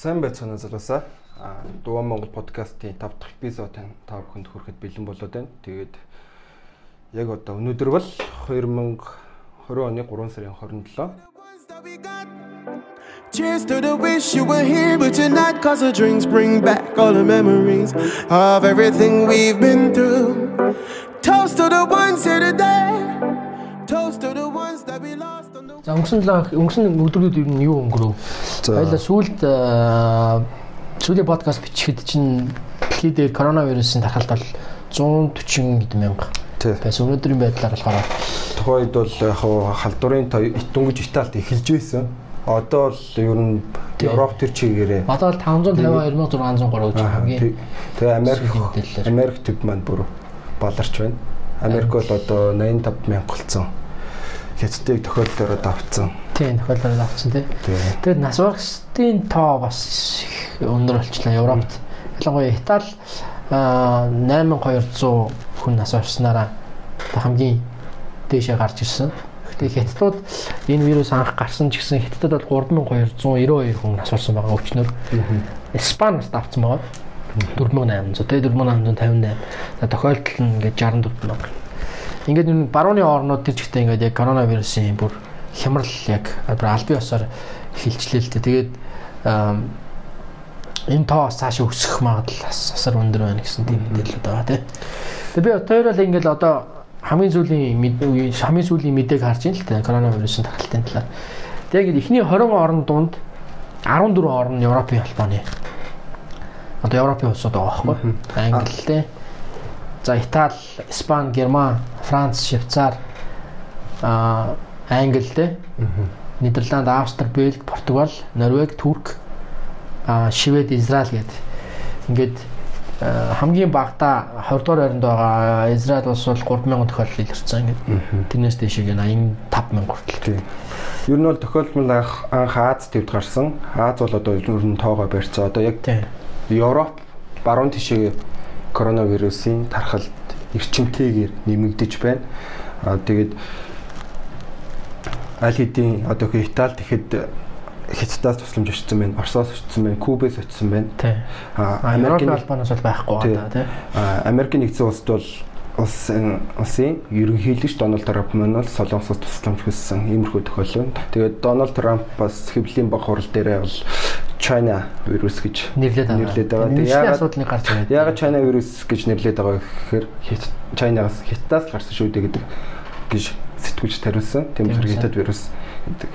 Сайн байцгаана залуусаа. Дуван Монгол подкастын 5 дахь эпизод та бүхэнд хүрэхэд бэлэн болоод байна. Тэгээд яг одоо өнөөдөр бол 2020 оны 3 сарын 27. Cheers to the wish you were here, but you're not. Cause the drinks bring back all the memories of everything we've been through. Toast to the ones here today. Toast to the ones that we lost За өнгөрсөн лаг өнгөрсөн өдрүүд ер нь юу өнгөрөв? Баяла сүүлд сүүлийн подкаст бичихэд чинь дэлхийд дээр коронавирусын тархалт бол 140 хэдэн мянга байсан. Өнөөдрийн байдлаар болохоор Тухайд бол яг халдварын итүнгэж Италид эхэлж байсан. Одоо бол ер нь Европ төр чигээрээ одоо л 552 603 гэж хамгийн Тэгээ Америк. Америк төв маань бүр баларч байна. Америк бол одоо 85 мянга болсон. Хятадыг тохиолдолоор давцсан. тийм тохиолдол авсан тий. Тэгээ. Тэгээд нас барагчдын тоо бас их өндөр болчихлоо Европт. Ялангуяа Итали аа, 8200 хүн нас барснараа хамгийн дээшээ гарч ирсэн. Гэхдээ Хятадууд энэ вирус анх гарсан ч гэсэн Хятадд бол 3292 хүн нас барсан байгаа өчнөр. Испани нас давцсан байгаа. 4800 тэгээ 4858. За тохиолдол нь ингээд 64 мянга. Ингээд энэ барууны орнууд төр ч ихтэй ингээд яг коронавирусын бүр хямрал яг бүр албан ёсоор хилчлээ л дээ. Тэгээд энэ тоо цаашаа өсөх магадлал асар өндөр байна гэсэн тийм мэдээлэлүүд байгаа тийм. Тэгээд би бол ингээд одоо хамгийн сүүлийн мэд- үе- хамгийн сүүлийн мэдээг харж ин л дээ коронавирусын тархалтын талаар. Тэгээд эхний 20 орн дунд 14 орн нь Европын албаны. Одоо Европын улсууд байгаа байхгүй. Англи те. За Итали, Испани, Герман, Франц, Швейцар, аа Англи те. Нидерланд, Австри, Бельги, Португал, Норвеги, Турк, аа Швед, Израиль гэдэг. Ингээд хамгийн багада 20 дугаар байранд байгаа Израиль улс бол 3000 тохиолдол илэрсэн ингээд. Тэрнээс дээшээ 85000 хүртэл. Тийм. Ер нь бол тохиолдол анх анх Аз төвд гарсан. Аз бол одоо ер нь тоогоо барьцсан. Одоо яг. Европ баруун тишээ коронавирусын тархалт эрчимтэйгээр нэмэгдэж байна. Аа тэгээд аль хэдийн одоо хөө Итали тэгэхэд Хятадаас тусламж очсон байна, Оросоос очсон байна, Кубээс очсон байна. Аа Америкийн албанаас бол байхгүй байгаа тийм. аа, Америкийн нэгдсэн улсд бол улсын улсын ерөнхийлөгч Дональд Трамп маань бол Солонгосоос тусламж хүссэн иймэрхүү тохиолдол. Тэгээд Дональд Трамп бас хэвлэлийн баг хурал дээрээ бол China вирус гэж нэрлээд байгаа. нэрлээд байгаа. Энэ Тэгээд яагаад асуудлыг гарч ирээд. яагаад China вирус гэж нэрлээд байгаа гэхээр China-гаас Хятадаас гарсан шүү дээ гэдэг гэж сэтгүүлч тариулсан. Тийм болохоор. Хятад вирус гэдэг.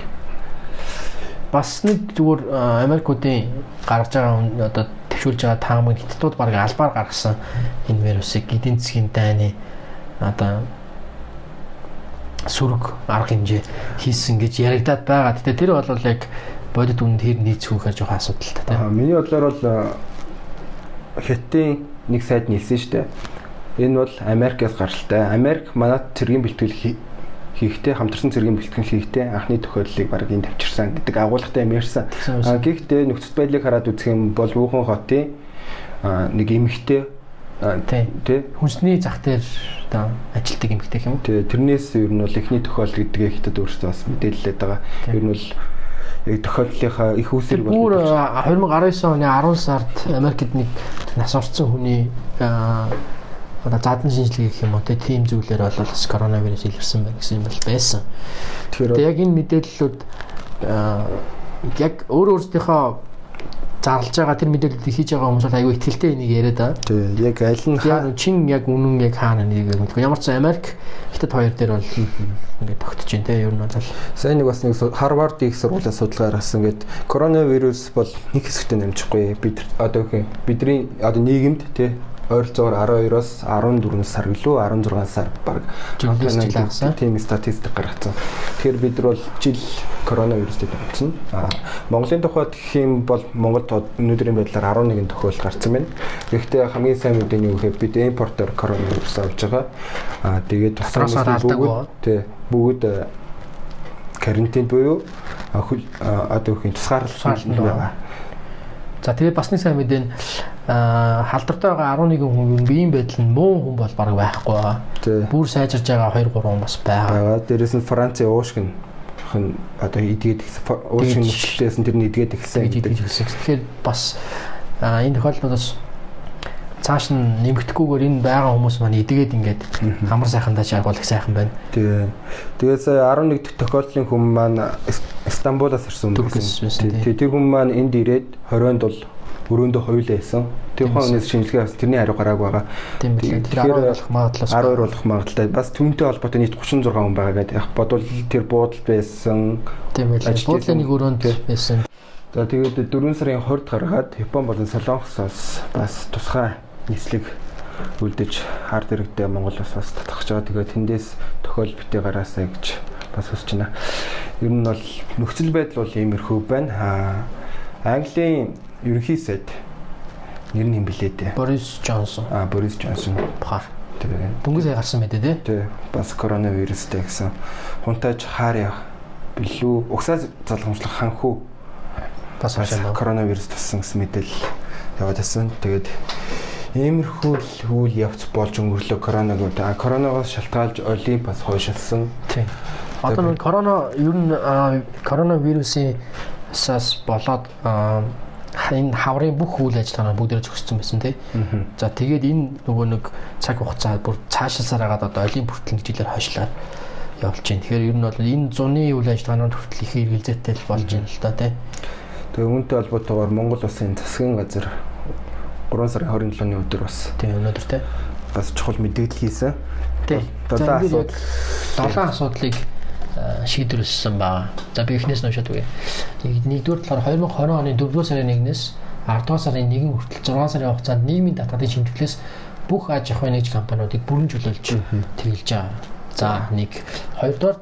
бас нэг зүгээр Америкуудын гаргаж байгаа одоо төвшүүлж байгаа таамаг хятадууд баг албаар гаргасан энэ вирусыг эдийн засгийн дайны одоо сүрэг арга хэмжээ хийсэн гэж яригадаад байгаа. Гэтэ тэр бол яг бодит үнд тэр нийцхүүхээр жоох асуудалтай Аа тийм. миний бодлоор бол аа, Хятадын нэг сайд нэлсэн шүү дээ. Энэ бол Америкаас гаралтай. Америк манад цэргийн бэлтгэл хий- хийхдээ хамтарсан цэргийн бэлтгэл хийхдээ анхны тохиолдлыг баг энэ тавьчирсан гэдэг агуулгатай юм ярьсан. Гэхдээ нөхцөл байдлыг хараад үзэх юм бол Вүхэн хотын нэг эмэгтэй тий Хүнсний зах дээр одоо ажилтдаг эмэгтэй юм. тий тэрнээс ер нь бол эхний тохиолдол гэдгээ хятад өөрсдөө бас мэдээлэлээд байгаа. Ер нь бол тохиолдлынхаа их Тэр үүсэр бүр а, 2019 оны 10 сард Америкт нэг нас орсон хүний одоо задан шинжилгээ гэх юм уу тийм зүйлээр бол бас коронавирус илэрсэн байна гэсэн юм бол байсан. тэгэхээр яг энэ мэдээллүүд яг өөр өөрсдийнхөө зарлж байгаа тэр мэдээллүүдийг хийж байгаа хүмүүс бол аюу ихтэлтэй энийг яриад байгаа. тий яг аль нь хаа чин яг үнэн яг хаана нэг мэдгүй. Ямар ч Америк хятад хоёр дээр бол ингээд тогтож байна те ер нь бол Сайн нэг бас нэг Харвард их сургуулийн судалгаа гаргасан гээд коронавирус бол нэг хэсэгтээ намжихгүй. Бид одоо юм, бидний одоо нийгэмд тий ойролцоогоор 12-оос 14 сар гэлөө 16 сар баг тийм статистик гаргацсан. Тэгэхээр бид бол жил коронавирустэй томцсон. Аа Монголын тухайд гэх юм бол Монголд өнөөдрийн байдлаар 11 тохиол гарсан байна. Гэхдээ хамгийн сайн мэдээ нь юу гэхээр бид импортоор коронавирус авч байгаа. Аа тэгээд алдаг бүгд тий бүгд э, карантинд буюу одоо тусгаарлалт Тусгаарлалт байгаа. За тэгээ бас нэг сайн мэдээ нь халдвартай байгаа 11 хүн биеийн байдал нь муу хүн бол баг байхгүй. Тий. Бүр сайжирж байгаа 2 3 хүн бас байгаа. Дээрээс нь Францын уушгин нь одоо идгээд уушиг нөхцөлтэйсэн тэр нь идгээд ихсэн гэж идэж хэлсэн. Тэгэхээр бас энэ тохиолдлоос цааш нь нэмэгдэхгүйгээр энэ байгаа хүмүүс маань идгээд ингээд хамар сайхандаа чаргуул их сайхан байна. Тий. Тэгээд сая 11 дэх тохиолдлын хүн маань Стамбулаас ирсэн юм. Тэр хүн маань энд ирээд 20-нд бол өрөөндөө хоёулаа байсан. Тэр хүн өнөөс шинжилгээ авсан тэрний хариу гарааг байгаа. Тийм билээ. Тэр 12 болох магадлал 12 болох магадлалтай. Бас түнтэй холбоотой нийт 36 хүн байгаа гэдэг. Яг бодвол тэр буудалд байсан. Тийм билээ. Буудлын нэг өрөөнд байсан. За тэгээд 4 сарын 20-д гаргаад Япон болон Солонгосоос бас тусгай нийслэг үлдэж хард хэрэгтэй Монгол бас бас татгах жаа. Тэгээд тэндээс тохиол битээ гараасаа гэж бас хүсэж байна. Ер нь бол нөхцөл байдал бол иймэрхүү байна. Английн ерөнхий сайд нэр нь юм блээ дээ. Борис Джонсон. Аа, Борис Джонсон. Бахар. Тэгээ. Дөнгөж сая гарсан байдаг тий. Тий. Бас коронавирустэй гэсэн. Хунтаж хаар явах билүү? Угсаа залгамжлах ханхүү. Бас коронавирус тассан гэсэн мэдээлэл яваад байсан. Тэгээд иймэрхүү үйл явц болж өнгөрлөө коронавиг. А коронавигоос шалтгаалж олимпиас хойшилсан. Тийм. Одоо нэг корона ер нь коронавирусын сас болоод энэ хаврын бүх үйл ажиллагаа бүгдээ зогссон байсан тий. За тэгээд энэ нөгөө нэг цаг хугацаа бүр цаашилсаар хагаад одоо олимп хүртэл жилээр хойшлаад явж байна. Тэгэхээр ер нь бол энэ зуны үйл ажиллагаанууд хүртэл их эргэлзээтэй болж байна л да тий. Тэгээ үүнтэй холбоотойгоор Монгол улсын засгийн газар 3 сарын 27-ны өдөр бас тий өнөөдөр тий бас чухал мэдээлэл хийсэн. Тий. Долоон асуудал долоон асуудлыг шийдвэрлсэн байгаа. За би эхнээс нь уншаад үгүй. Нэгдүгээр талаар 2020 оны 4-р сарын 1-ээс 10-р сарын 1 хүртэл 6 сарын хугацаанд нийгмийн татварын шимтгэлээс бүх аж ахуйн нэгж компаниудыг бүрэн чөлөөлж тэгэлж байгаа. За нэг хоёрдугаар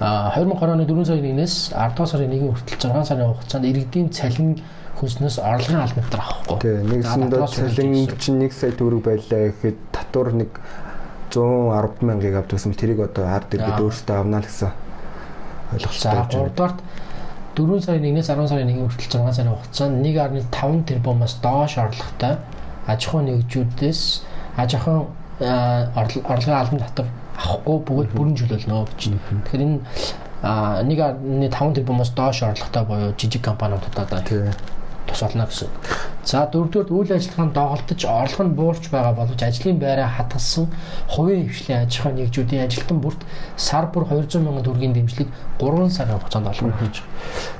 2020 оны 4 сарын 1-ээс 10 сарын 1 хүртэл 6 сарын хугацаанд иргэдийн цалин хүснээс орлогын албан авахгүй. Тэгээ нэгсэндээ цалин чинь 1 сая төгрөг байлаа гэхэд татвар нэг 110 мянгаыг авдагсан тэрийг одоо ард иргэд өөрсдөө авна л гэсэн ойлголттой байна. 3 дугаарт 4 сарын 1-ээс 10 сарын 1 хүртэл 6 сарын хугацаанд 1.5 тэрбумаас доош орлоготой аж ахуйн нэгжүүдээс аж ахуйн орлогын албан татвар авахгүй бүгд бүрэн чөлөөлнө гэж. Тэгэхээр энэ 1.5 тэрбумаас доош орлоготой буюу жижиг компаниудад одоо тус олно гэсэн. За дөрөвдүгээр үйл ажиллагаанд доголдож орлого нь буурч байгаа боловч ажлын байраа хадгалсан хувийн хвшлийн аж ахуйн нэгжүүдийн ажилтан бүрт сар бүр 200 мянган төгрөгийн дэмжлэг 3 сарын хугацаанд олгоно гэж.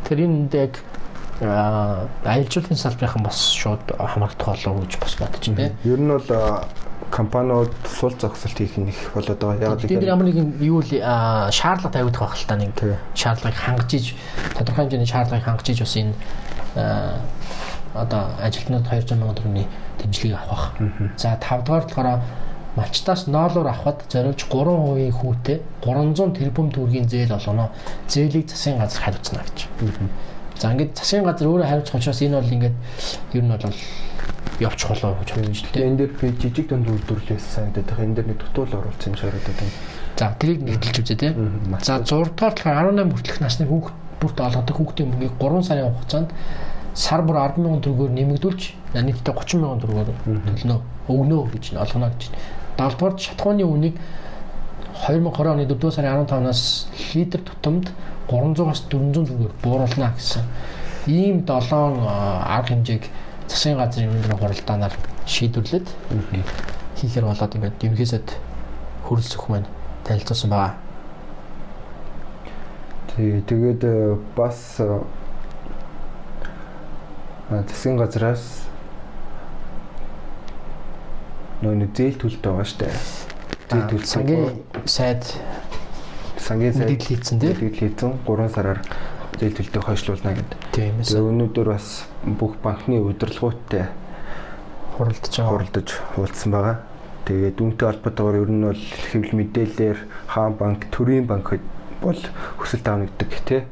Тэгэхээр энэ яг аялжуулалтын салбарынхан бас шууд хамрагдах болов гэж бас бодож байна. Ер нь бол компаниуд сул зогсолт хийх их болоод байгаа. Яг л энэ ямар нэгэн юу л шаардлага тавигдах байх л та нэг шаардлагыг хангаж иж тодорхой хэмжээний шаардлагыг хангаж иж бас энэ одоо ажилтнууд 200 сая төгрөгийн дэмжлэгийг авах. За 5 дугаар болохоор малчтаас ноолоор авахд зориулж 3% хүүтэй 300 тэрбум төгрөгийн зээл олгоно. Зээлийг засгийн газар хариуцна гэж. За ингээд засгийн газар өөрөө хариуцах учраас энэ бол ингээд ер нь бол явчих болоо гэж хэлж байна. Тэгээ энэ дээр би жижиг дунд үйлдвэрлэлээс санагдаад байгаа. Энэ дээр нэг дутуул оруулсан юм шиг харагдаад байна. За тэрийг нэгдэлж үзье тий. За 6 дугаар болохоор 18 хүртэлх насны хүүхд бүрт олгодог хүүхдийн мөнгийг 3 сарын хугацаанд сар бүр 10 мянган төгрөгөөр нэмэгдүүлж нийтдээ 30 мянган төгрөгөөр төлнө өгнө гэж олгоно гэж. 7 дугаар шатхууны үнийг 2020 оны 4 сарын 15-наас литр тутамд 300-аас 400 төгрөгөөр бууруулна гэсэн. Ийм 7 арга хэмжээг засгийн газрын өмнө хуралдаанаар шийдвэрлээд хийхээр болоод ингээд ерөнхийсэд хөрөлцөх маань танилцуулсан байгаа. Тий, тэгээд бас засгийн газраас нөө зээл төлөлт байгаа штэ. Зээл төлөлт сангийн сайд сангийн сайд мэдээлэл хийсэн тийм мэдээлэл хийсэн 3 сараар зээл төлөлтөд хойшлуулна гэд. Тийм ээ. Өнөөдөр бас бүх банкны удирдлагуудтай хуралдаж байгаа. Хуралдаж хуулсан байгаа. Тэгээд үүнтэй холбоотойгоор ер нь бол хэвлэл мэдээлэлээр хаан банк, төрийн банк бол хүсэлт авнагддаг тий.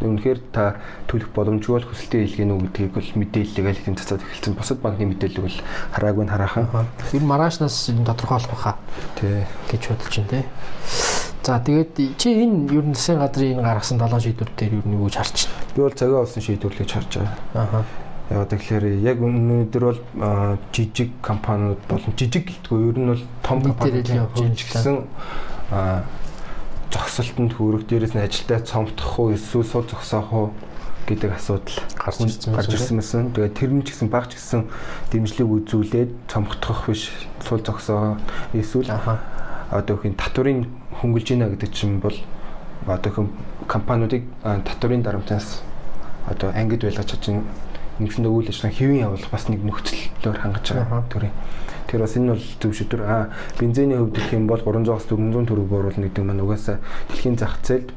Үнэхээр та төлөх боломжгүй бол хүсэлтээ хийлгэнэ үү гэдгийг бол мэдээлэл аль хэм цацаад эхэлсэн. Бусад банкны мэдээлэл бол хараагүй нь хараахан. Тэр маргаашнаас тодорхойлох баха. Тий. гэж бодож байна тий. За тэгээд чи энэ ер нь засгийн газрын энэ гаргасан долоо шийдвэр дээр ер нь юу харж байна? Би бол цагаа болсон шийдвэрлэж харж байгаа. Аа. Яг тэгэхээр яг өнөөдөр бол жижиг компаниуд болон жижиг гэлтгүй ер нь бол том компаниуд зогс зогсолтод хүрэх, дээрээс нь ажилдаа цомтох уу, эсвэл сул зогсоох уу гэдэг асуудал Гарч ирсэн гарч ирсэн байсан. Тэгээд тэр нь ч гэсэн багч гэсэн дэмжлэг үзүүлээд цомгтох биш, сул зогсоо эсвэл одоо хин татврын хөнгөлж ийна гэдэг чинь бол одоо хин компаниудыг а, татврын дарамтаас одоо ангид байлгаж чадсан нэгэн үйл ажиллагаа хэвэн явуулах бас нэг нөхцөлөөр хангаж байгаа төрийн. Тэр бас энэ бол зөв шийдвэр. А бензиний хувьд гэх юм бол 300-аас 400 төгрөг бууруулна гэдэг маань угаасаа дэлхийн зах зээлд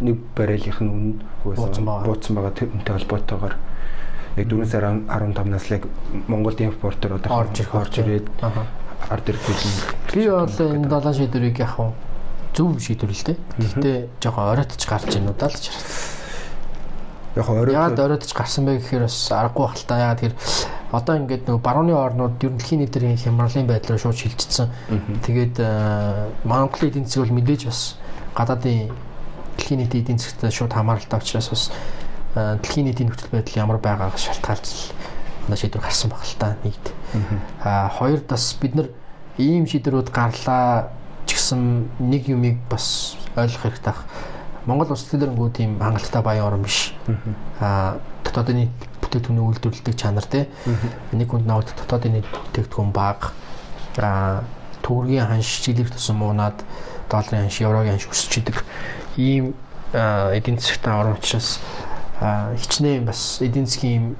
нэг баррелийнх нь үнэ Бууцсан байгаа. бууцсан байгаа тэрнтэй холбоотойгоор яг 4 сарын 15-наас л яг Монголд импортер одоо Орж ирэх орж ирээд ард ирэх Би бол энэ долоо шийдвэрийг яг хав зөв шийдвэр л дээ. Гэхдээ жоохон оройтч гарч ийн удаа л ч хараад. яг орой Яагаад оройтч гарсан бэ гэхээр бас аргагүй бах л та. Яагаад тэр одоо ингээд нөгөө барууны орнууд ер нь дэлхийн нийтийн хямралын байдлаар шууд шилжчихсэн. Тэгээд э, Монголын эдийн засаг бол мэдээж бас гадаадын дэлхийн нийтийн эдийн засагтай шууд хамааралтай учраас бас э, дэлхийн нийтийн нөхцөл байдал ямар байгааг шалтгаалж одоо шийдвэр гарсан баг л та нэгд. А хоёр бас бид нар ийм шийдвэрүүд гарлаа ч гэсэн нэг юмыг бас ойлгох хэрэгтэй. Монгол улс төлөөрөнгөө тийм хангалттай баян орн биш. А дотоодын бүтээгдэхүүний үйлдвэрлэдэг чанар те. Нэг хүнд навд дотоодын бүтээгдэхүүн бага. Төгрөгийн ханш жилийн тусам муунаад долларын ханш, еврогийн ханш өсөж идэг. Ийм эдийн засгтай орн учраас хичнээн бас эдийн засгийн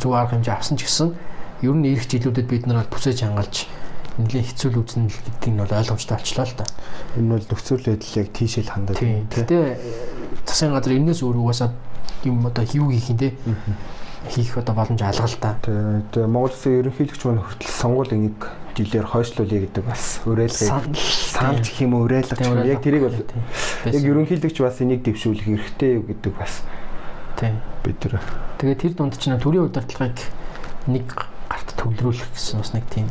зөв арга хэмжээ авсан ч гэсэн ер нь ирэх жилүүдэд бид нар бүсэж хангалж нэлээд хэцүү л үзнэ л гэдгийг нь бол ойлгомжтой болчлоо л да. энэ бол нөхцөл байдал яг тийшэл хандаад Тийм. Гэтэ засгийн газар энэс өөр угаасаа юм одоо хийв хийх юм те. Хийх одоо боломж алга л да. Тэгээ тэгээ Монгол Улсын ерөнхийлөгч маань хүртэл сонгуулийн нэг жилээр хойшлуулъя гэдэг бас уриалгыг Санал. гэх юм уу уриалга гэх юм яг тэрийг бол яг ерөнхийлөгч бас энийг дэвшүүлэх хэрэгтэй юу гэдэг бас тийм. бид тэр Тэгээд тэр дунд чинь төрийн удирдлагыг нэг гарт төвлөрүүлэх гэсэн бас нэг тийм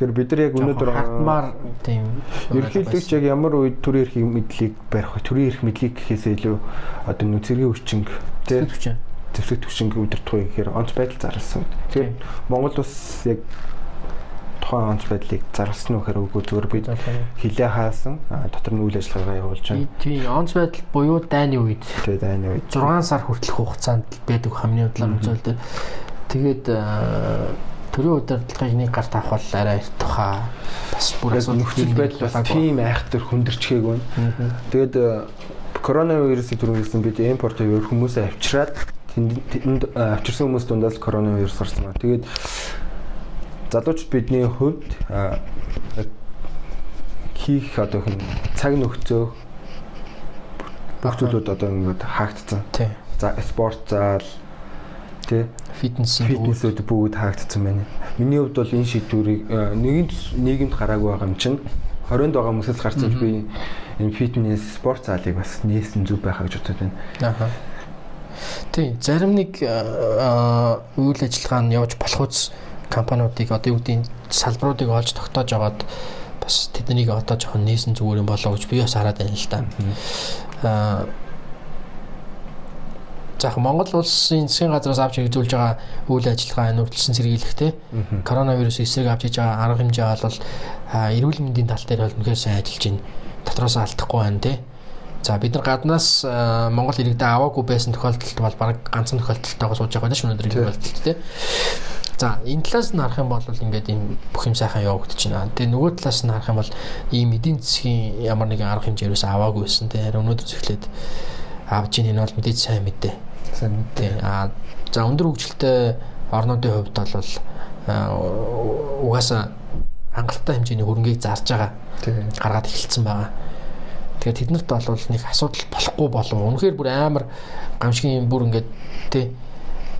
Тэгэхээр бид нар яг өнөөдөр хартмаар тийм ерөнхийлөгч яг ямар үед төрийн эрх мэдлийг барих вэ? Төрийн эрх мэдлийг гэхээсээ илүү одоо нөө цэргийн хүчин тий төвч. Зэвсэг төвшинг удирдах вэ гэхээр онц байдал зарласан. Тэгэхээр Монгол улс яг тухайн онц байдлыг зарласан уу гэхээр үгүй зүгээр бид хилээ хаасан дотор нь үйл ажиллагаа явуулж байна. Тийм онц байдал буюу дайны үед Тэгээд дайны үед 6 сар хүртэлх хугацаанд байдаг хамгийн удаан үзүүлэлт. Тэгээд аа, төрийн удирдлагыг нэг гарт авах бол арай их тухай бас бүр яг нөхцөл байдал бас тийм айхтар хүндэрчгээг байна. Тэгээд коронавирусын түрүүнээс бид импортыг өөр хүмүүсээ авчираад тэнд авчирсан хүмүүс дундаас коронавирус гарсан байна. Тэгээд залуучууд бидний хувьд хийх одоо хин цаг нөхцөө бүх зүйлүүд одоо ингээд хаагдсан. За спорт зал тий фитнес фитнесүүд бүгд хаагдсан байна. Миний хувьд бол энэ шийдвэрийг нэгэнт нийгэмд гараагүй байгаа юм чинь 20-нд байгаа хүмүүсээс гарсан би энэ фитнес спорт залыг бас нээсэн зүг байхаа гэж бодод байна. Аха. Тийм, зарим нэг үйл ажиллагаа нь явж болох үс компаниудыг одоо юу гэдгийг салбаруудыг олж тогтоож аваад бас тэднийг одоо жоохон нээсэн зүгээр юм болоо гэж би бас хараад байна л да. Аа За яг Монгол улсын засгийн газраас авч хэрэгжүүлж байгаа үйл ажиллагаа нүүдэлсэн сэргийлэхтэй коронавирус эсрэг авч хийж байгаа арга хэмжээ бол эрүүл мэндийн тал дээр бол үнэхээр сайн ажиллаж байна. Дотроос алдахгүй байна тий. За бид нар гаднаас а, Монгол иргэдээ аваагүй байсан тохиолдолд бол баг ганцхан тохиолдолтойгоо сууж байгаа даа ш өнөөдөр энэ тохиолдолд тий. За энэ талаас нь харах юм бол ингээд энэ бүх юм сайхан явагдаж байна. Тэгээ нөгөө талаас нь харах юм бол ийм эдийн засгийн ямар нэгэн арга хэмжээ ерөөс аваагүй байсан тий. Харин өнөөдөр эхлээд авж ийн энэ бол мэдээж сайн мэдээ. Сайн Тий. А за өндөр хөгжилтэй орнуудын хувьд бол а, угаасаа хангалттай хэмжээний хөрөнгийг зарж байгаа тийм. гаргаад эхэлсэн байгаа. Тэгэхээр тэднэрт бол нэг асуудал болохгүй болов. Үнэхээр бүр амар гамшигын бүр ингээд тий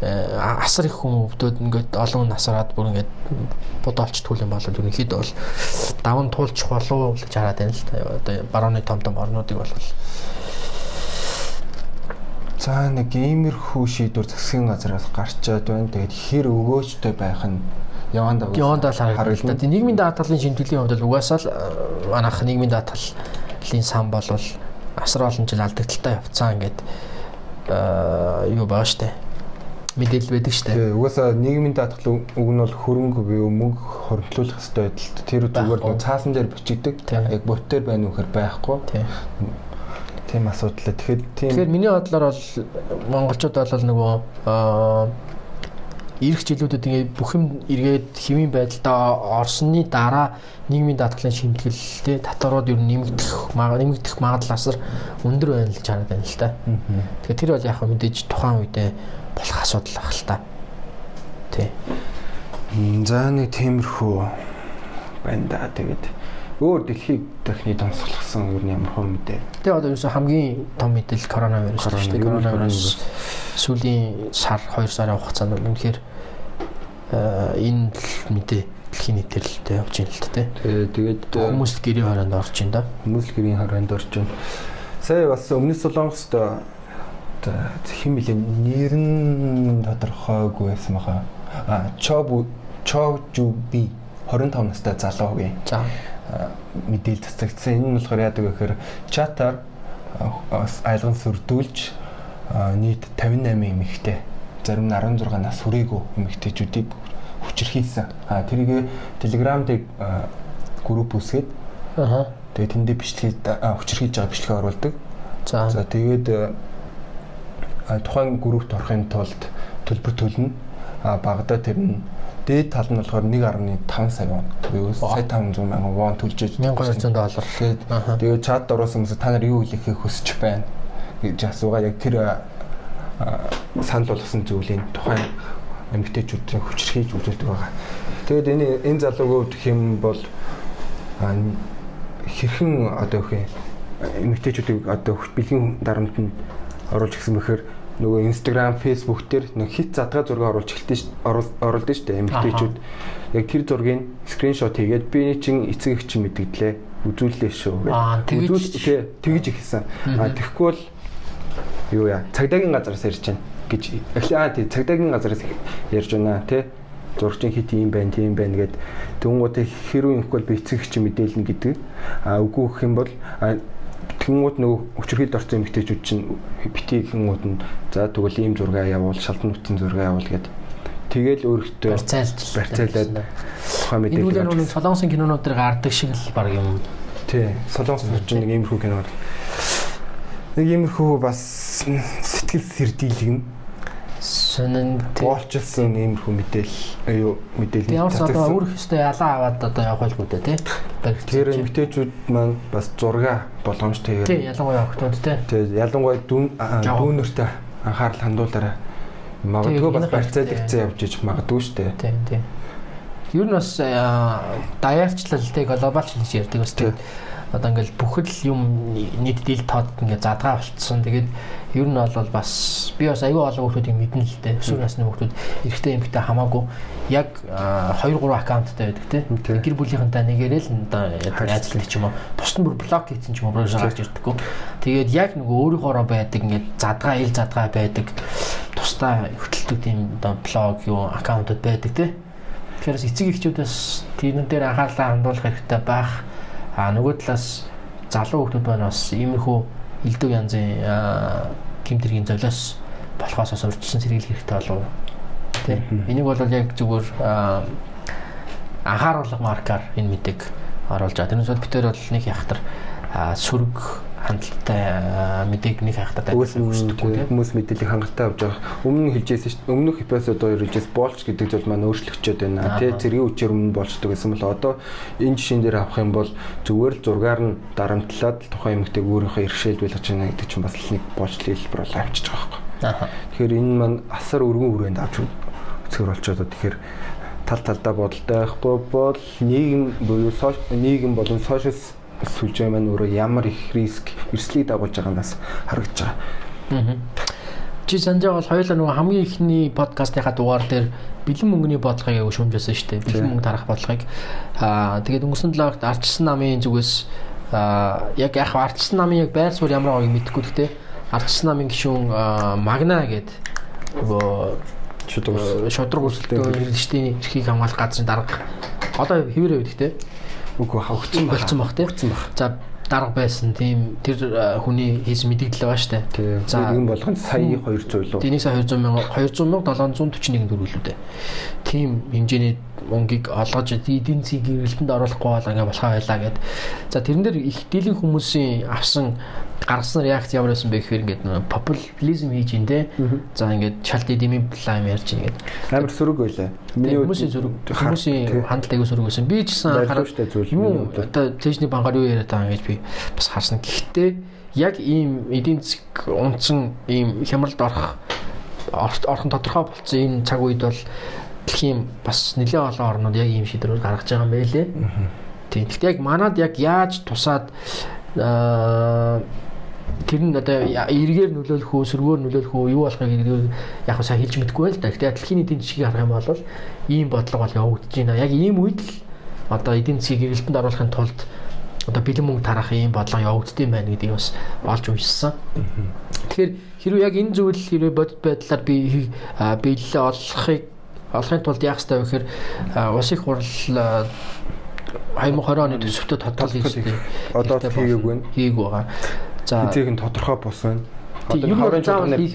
э, асар их хүмүүстүүд ингээд олон насараад бүр ингээд бодоолч түүл юм бол ерөнхийдөө бол даван туулчих болов гэж хараад байна л та. Одоо барууны том том орнуудыг бол За нэг иймэрхүү шийдвэр засгийн газраас гарчаад байна. Тэгээд хэр өгөөжтэй байх нь яванд авах. Яванд л харагдана. Тэгээ нийгмийн даатгалын шимтгэлийн хувьд бол угаасаа л э, манайх нийгмийн даатгалын сан бол асар олон жил алдагдaltaй явцсан ингээд э, юу байгаа штэ. мэдээлэл байдаг дээ. Тэгээ угаасаа нийгмийн даатгал үг нь бол хөрөнгө буюу мөнгө хоригдлуулах хэрэгтэй байдалд тэр зүгээр нэг цаасан дээр бичигдэг. Яг бот дээр байна уу гэхээр байхгүй. Тийм. Асуудал. Тэгэхээр тийм Тэгэхээр миний бодлоор бол монголчууд бол нөгөө аа ирэх жилүүдэд ингээд бүх юм эргээд хэвийн байдалдаа орсны дараа нийгмийн даатгалын шимтгэл те татварууд ер нь нэмэгдэх нэмэгдэх магадлал асар өндөр байна л чанаад байна л. Мгм. Тэгэхээр тэр бол яг хөө мэдээж тухайн үедээ болох асуудал ах л та. Тий. За нэг тиймэрхүү байна да. Тэгээд өөр дэлхийг дахны томсголсон юу ямар хөө мэдээ. Тэгээ одоо ерөөсө хамгийн том мэдээлэл коронавирус Корона, шүү дээ. ер нь Коронавирус сүүлийн сар 2 сарын хугацаанд үнэхээр энэ л мэдээ дэлхийн нийтэлтэй явж байна л дээ. Тэгээд э, Хүмүүс гэрийн хороонд орж байна да. Хүмүүс гэрийн хороонд орж байна. Сая бас өмнө Солонгост оо хэн билээ нэр нь тодорхойгүй байсан баха. А Чоб Чожуби 25 настай залуу гээ За. мэдээлэл цацагдсан. Энэ нь болохоор яадаг вэ гэхээр чатаар а, айлган сүрдүүлж нийт 58 эмэгтэй зарим нь 16 нас хүрээгүй эмэгтэйчүүдийг хүчрхийлсэн. А тэрийг Telegram дээр групп үсгээд Аха. тэгээ тэндээ бичлэгийг хүчрхийлж байгаа бичлэгээ оруулдаг. За. За тэгээд тухайн группт орохын тулд төлбөр төлнө. А багада тэр нь дээд тал нь болохоор 1.5 сая вон. Буюу сая 500 мянган вон төлж иж 1200 доллар. Тэгээд чат оруулсан хүмүүс та нар юу хэлэхээ хүсэж байна гэж асуугаа яг тэр санал болгосон зүйлийн тухайн эмгтээчүүдийн хүчрхийлж үзүүлдэг байгаа. Тэгээд энэ энэ залууг гэх юм бол хэрхэн одоо их эмгтээчүүдийг одоо бэлгийн дарамт нь оруулж гисэн бэхээр нөгөө Instagram, Facebook дээр нэг хит задгаа зураг оруулж эхэлсэн ш оруулдаг шүү дээ эмгтээчүүд. Яг тэр зургийг скриншот хийгээд би энэ чин эцэг их чинь мэдгдлээ. Үзүүллээ шүү тэгэж- Үзүүл тэгж ихсэн. А тэгэхгүй бол юу яа цагдаагийн газараас ярьж байна гэж эхлээ. Аа тий цагдаагийн газараас ярьж байна. Тий зургийн хит юм байна тийм байна гэд. Тэнгуүтэй хэрүү юмхгүй бол би эцэг чинь мэдээлнэ гэдэг. А үгүй гэх юм бол тэнгууд нөгөө өчрхийд орсон эмэгтэйчүүд чинь бити гэнгууд нь за тэгвэл ийм зураг явуул шалдан нүцэн зураг явуул гэд. Тэгэл өөрөختөө Барьцаалж. барьцаалаад тухайн Энэ үгээр мэдээлэл нэг солонгосын кинонуудыг гардаг шиг л баг юм. тий солонгос чинь нэг иймэрхүү кино нэг иймэрхүү бас сэтгэл сэрдийлгэн Сонин тий. боолчилсан иймэрхүү мэдээлэл юу мэдээлэл Ямар ч одоо өөрөх ёстой ялаа аваад одоо явах байлгүй дээ тий. Тэр эмгтээчүүд маань бас зурга болгоомжтой тий ялангуяа охтууд тий. Тэгээд ялангуяа дүүн дүүнэртэй анхаарал хандуулаарай. Магадгүй бас ихцээ явж иж магадгүй шүү дээ. Тий, тий. Ер нь бас даяарчлал тий глобалч гэж ярьдаг бас тий. Одоо ингээл бүхэл юм нийт дил тоод ингээ задгаа болцсон. Тэгээд ер нь бол бас би бас аюу олон хүмүүсийг мэднэ л дээ. Өсвөр насны хүмүүс эрэгтэй эмэгтэй хамаагүй яг 2 3 аккаунттай байдаг. Тий. Гэр бүлийнхэнтэй нэгээрээ л найзлдаг ч юм уу. Бусд нь бүр блок хийсэн ч юм уу гарч ирдэггүй. Тэгээд яг нөгөө өөрийнхоороо байдаг ингээд задгаа ил задгаа байдаг. Тусдаа хөтэлдэг тийм одоо блог юу аккаунтууд байдаг тий. Тэгэхээр эцэг эхчүүдээс тэрэн дээр анхаарлаа хандуулах хэрэгтэй байх. А нөгөө талаас залуу хүмүүс байна бас иймэрхүү элдв янзын аа, гэмтэргийн золиос болохоос бас урьдчилан сэргийлэх хэрэгтэй болов. Тэ. Энийг бол яг зүгээр аа, анхааруулга маркаар энэ мэдээг оруулж байгаа. Тэрнээс бол бид тээр бол нэг яхтар сүрэг хандлттай аа, мэдээг нэг Хүмүүс хүсдэггүй хүмүүс мэдээлэл хангалттай авч байгаа. Өмнө хэлжсэн шүү дээ. Өмнөх эпизод хоёр хэлжсэн болч гэдэг зүйл маань өөрчлөгчөөд байна. Тэ зэргийн үчээр өмнө болчдөг гэсэн бол одоо энэ жишээн дээр авах юм бол зүгээр л зургаар нь дарамтлаад тухайн эмэгтэйг өөрийнхөө иргэшээлд байлгаж байна гэдэг чинь бас нэг болчлын хэлбэр бол авчиж байгаа. Аха. Тэгэхээр энэ маань асар өргөн хүрээнд авч үзгэр байгаа. Тэгэхээр тал талдаа бодолтой байхгүй бол нийгэм буюу нийгэм болон сошиал сүлжээ маань өөрөө ямар их риск эрсдлийг дагуулж байгаанаас харагдаж байгаа. Чи санаж байгаа бол хоёулаа нөгөө хамгийн ихний подкастынхаа дугаар дээр бэлэн мөнгөний бодлогыг шүүмжсэн шүү дээ. Бэлэн мөнгө тарах бодлогыг. Аа тэгээд өнгөрсөн 7 хоногт ардчсан намын зүгээс аа яг яг ардчсан намын яг байр суурь ямар байгааг мэдэхгүй гэхдээ ардчсан намын гишүүн Магна гэдэг нөгөө Шудраг шудраг өрсөлдөөн хэрэглэгчдийн эрхийг хамгаалах газрын дарга одоо хэвээрээ байдаг те үгүй болцсон баг. Болцсон баг. За дарга байсан тийм тэр хүний хийсэн мэдээлэл байгаа штэ. Тийм. За. Нэгэн болгонд сая 200 лөө. Тийм 1 сая 200 мянга 200 мянга 741 төгрөг лүү дээ. Тийм хэмжээний мөнгийг олгож эдийн засгийн гэрэлтэнд оруулахгүй бол ингээ болохоо байлаа гэд. За тэрэн дээр их дийлэн хүмүүсийн авсан гаргасан реакц ямар байсан бэ гэхээр ингээд нөгөө популизм хийж ин тэ. За ингээд шалт эдемийн план ярьж ингээд. Амар сөрөг байлаа. Тийм, Хүмүүсийн зүрэг хүмүүсийн хандлт аягүй сөрөг байсан. Би ч гэсэн миний Юу хувьд. одоо тэжний бангаар юу яриад байгаа гэж би бас харсан. Гэхдээ яг ийм эдийн засаг унтсан ийм хямралд орох ор- орхон тодорхой болцсон энэ цаг үед бол дэлхийн бас нэлээд олон орнууд яг ийм шийдвэрүүд гаргаж байгаа юм байлээ. Тийм. Гэхдээ яг манад яг яаж тусаад аа тэр нь одоо эргээр нөлөөлөх үү, сөргөөр нөлөөлөх үү, юу болохыг яг хөө сайн хэлж мэдэхгүй байл та. Гэхдээ дэлхийн эдийн засгийг харах юм бол ийм бодлого бол явагдаж байна. Яг ийм үед л одоо эдийн засгийг гэрэлтэнд оруулахын тулд одоо бэлэн мөнгө тарах ийм бодлого явагддсан байна гэдгийг бас олж уншсан. Тэгэхээр хэрвээ яг энэ зүйл хэрвээ бодит байдлаар би биелэлээ олохыг олохын тулд яах ёстой вэ гэхээр а, улсын их хурл а, 2020 оны төсөвтөө тодтол хийжтэй. Одоо хийгээгүй нь. Хийгээгүй байгаа. За Хизээг нь тодорхой. Тийм, ер нь хаврын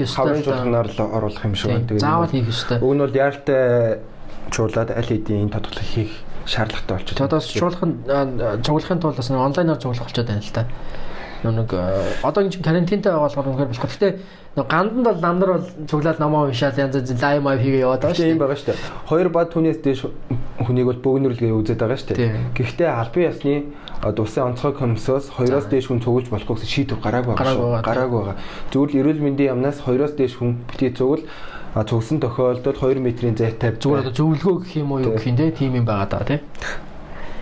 хаврын л да. оруулах юм шиг байна. заавал хийх ёстой. Уг нь бол яаралтай чуулаад аль хэдийн тодглол хийх шаардлагатай болчиход. Тэгээд бас цуглахын а, цуглахын тулд бас онлайнаар цуглах болчиход байна л та. Нэг одоо энэ чинь карантинтай байгаа болохоор үнэхээр болох. Гэхдээ нэг ганданд бол намдар бол цуглаад номоо уншаад янз янз лайв маяг хийгээ яваад байгаа Тийм шүү дээ. байгаа шүү дээ. Хоёр бад түүнээс дээш хүнийг бол бөгнөрлөгээ үзээд байгаа шүү Тийм. дээ. Гэхдээ албан ёсны одоо улсын онцгой комиссоос хоёроос дээш хүн цугулж болохгүй гэсэн шийдвэр гараагүй байгаа шүү. тийм. Гараагүй байгаа. Зүгээр л эрүүл мэндийн яамнаас хоёроос дээш хүн битгий цугул а цугсан тохиолдолд 2 метрийн зай тавьж Зүгээр одоо зөвлөгөө гэх юм уу юу Тийм. гэх юм те тийм юм байгаа даа тий.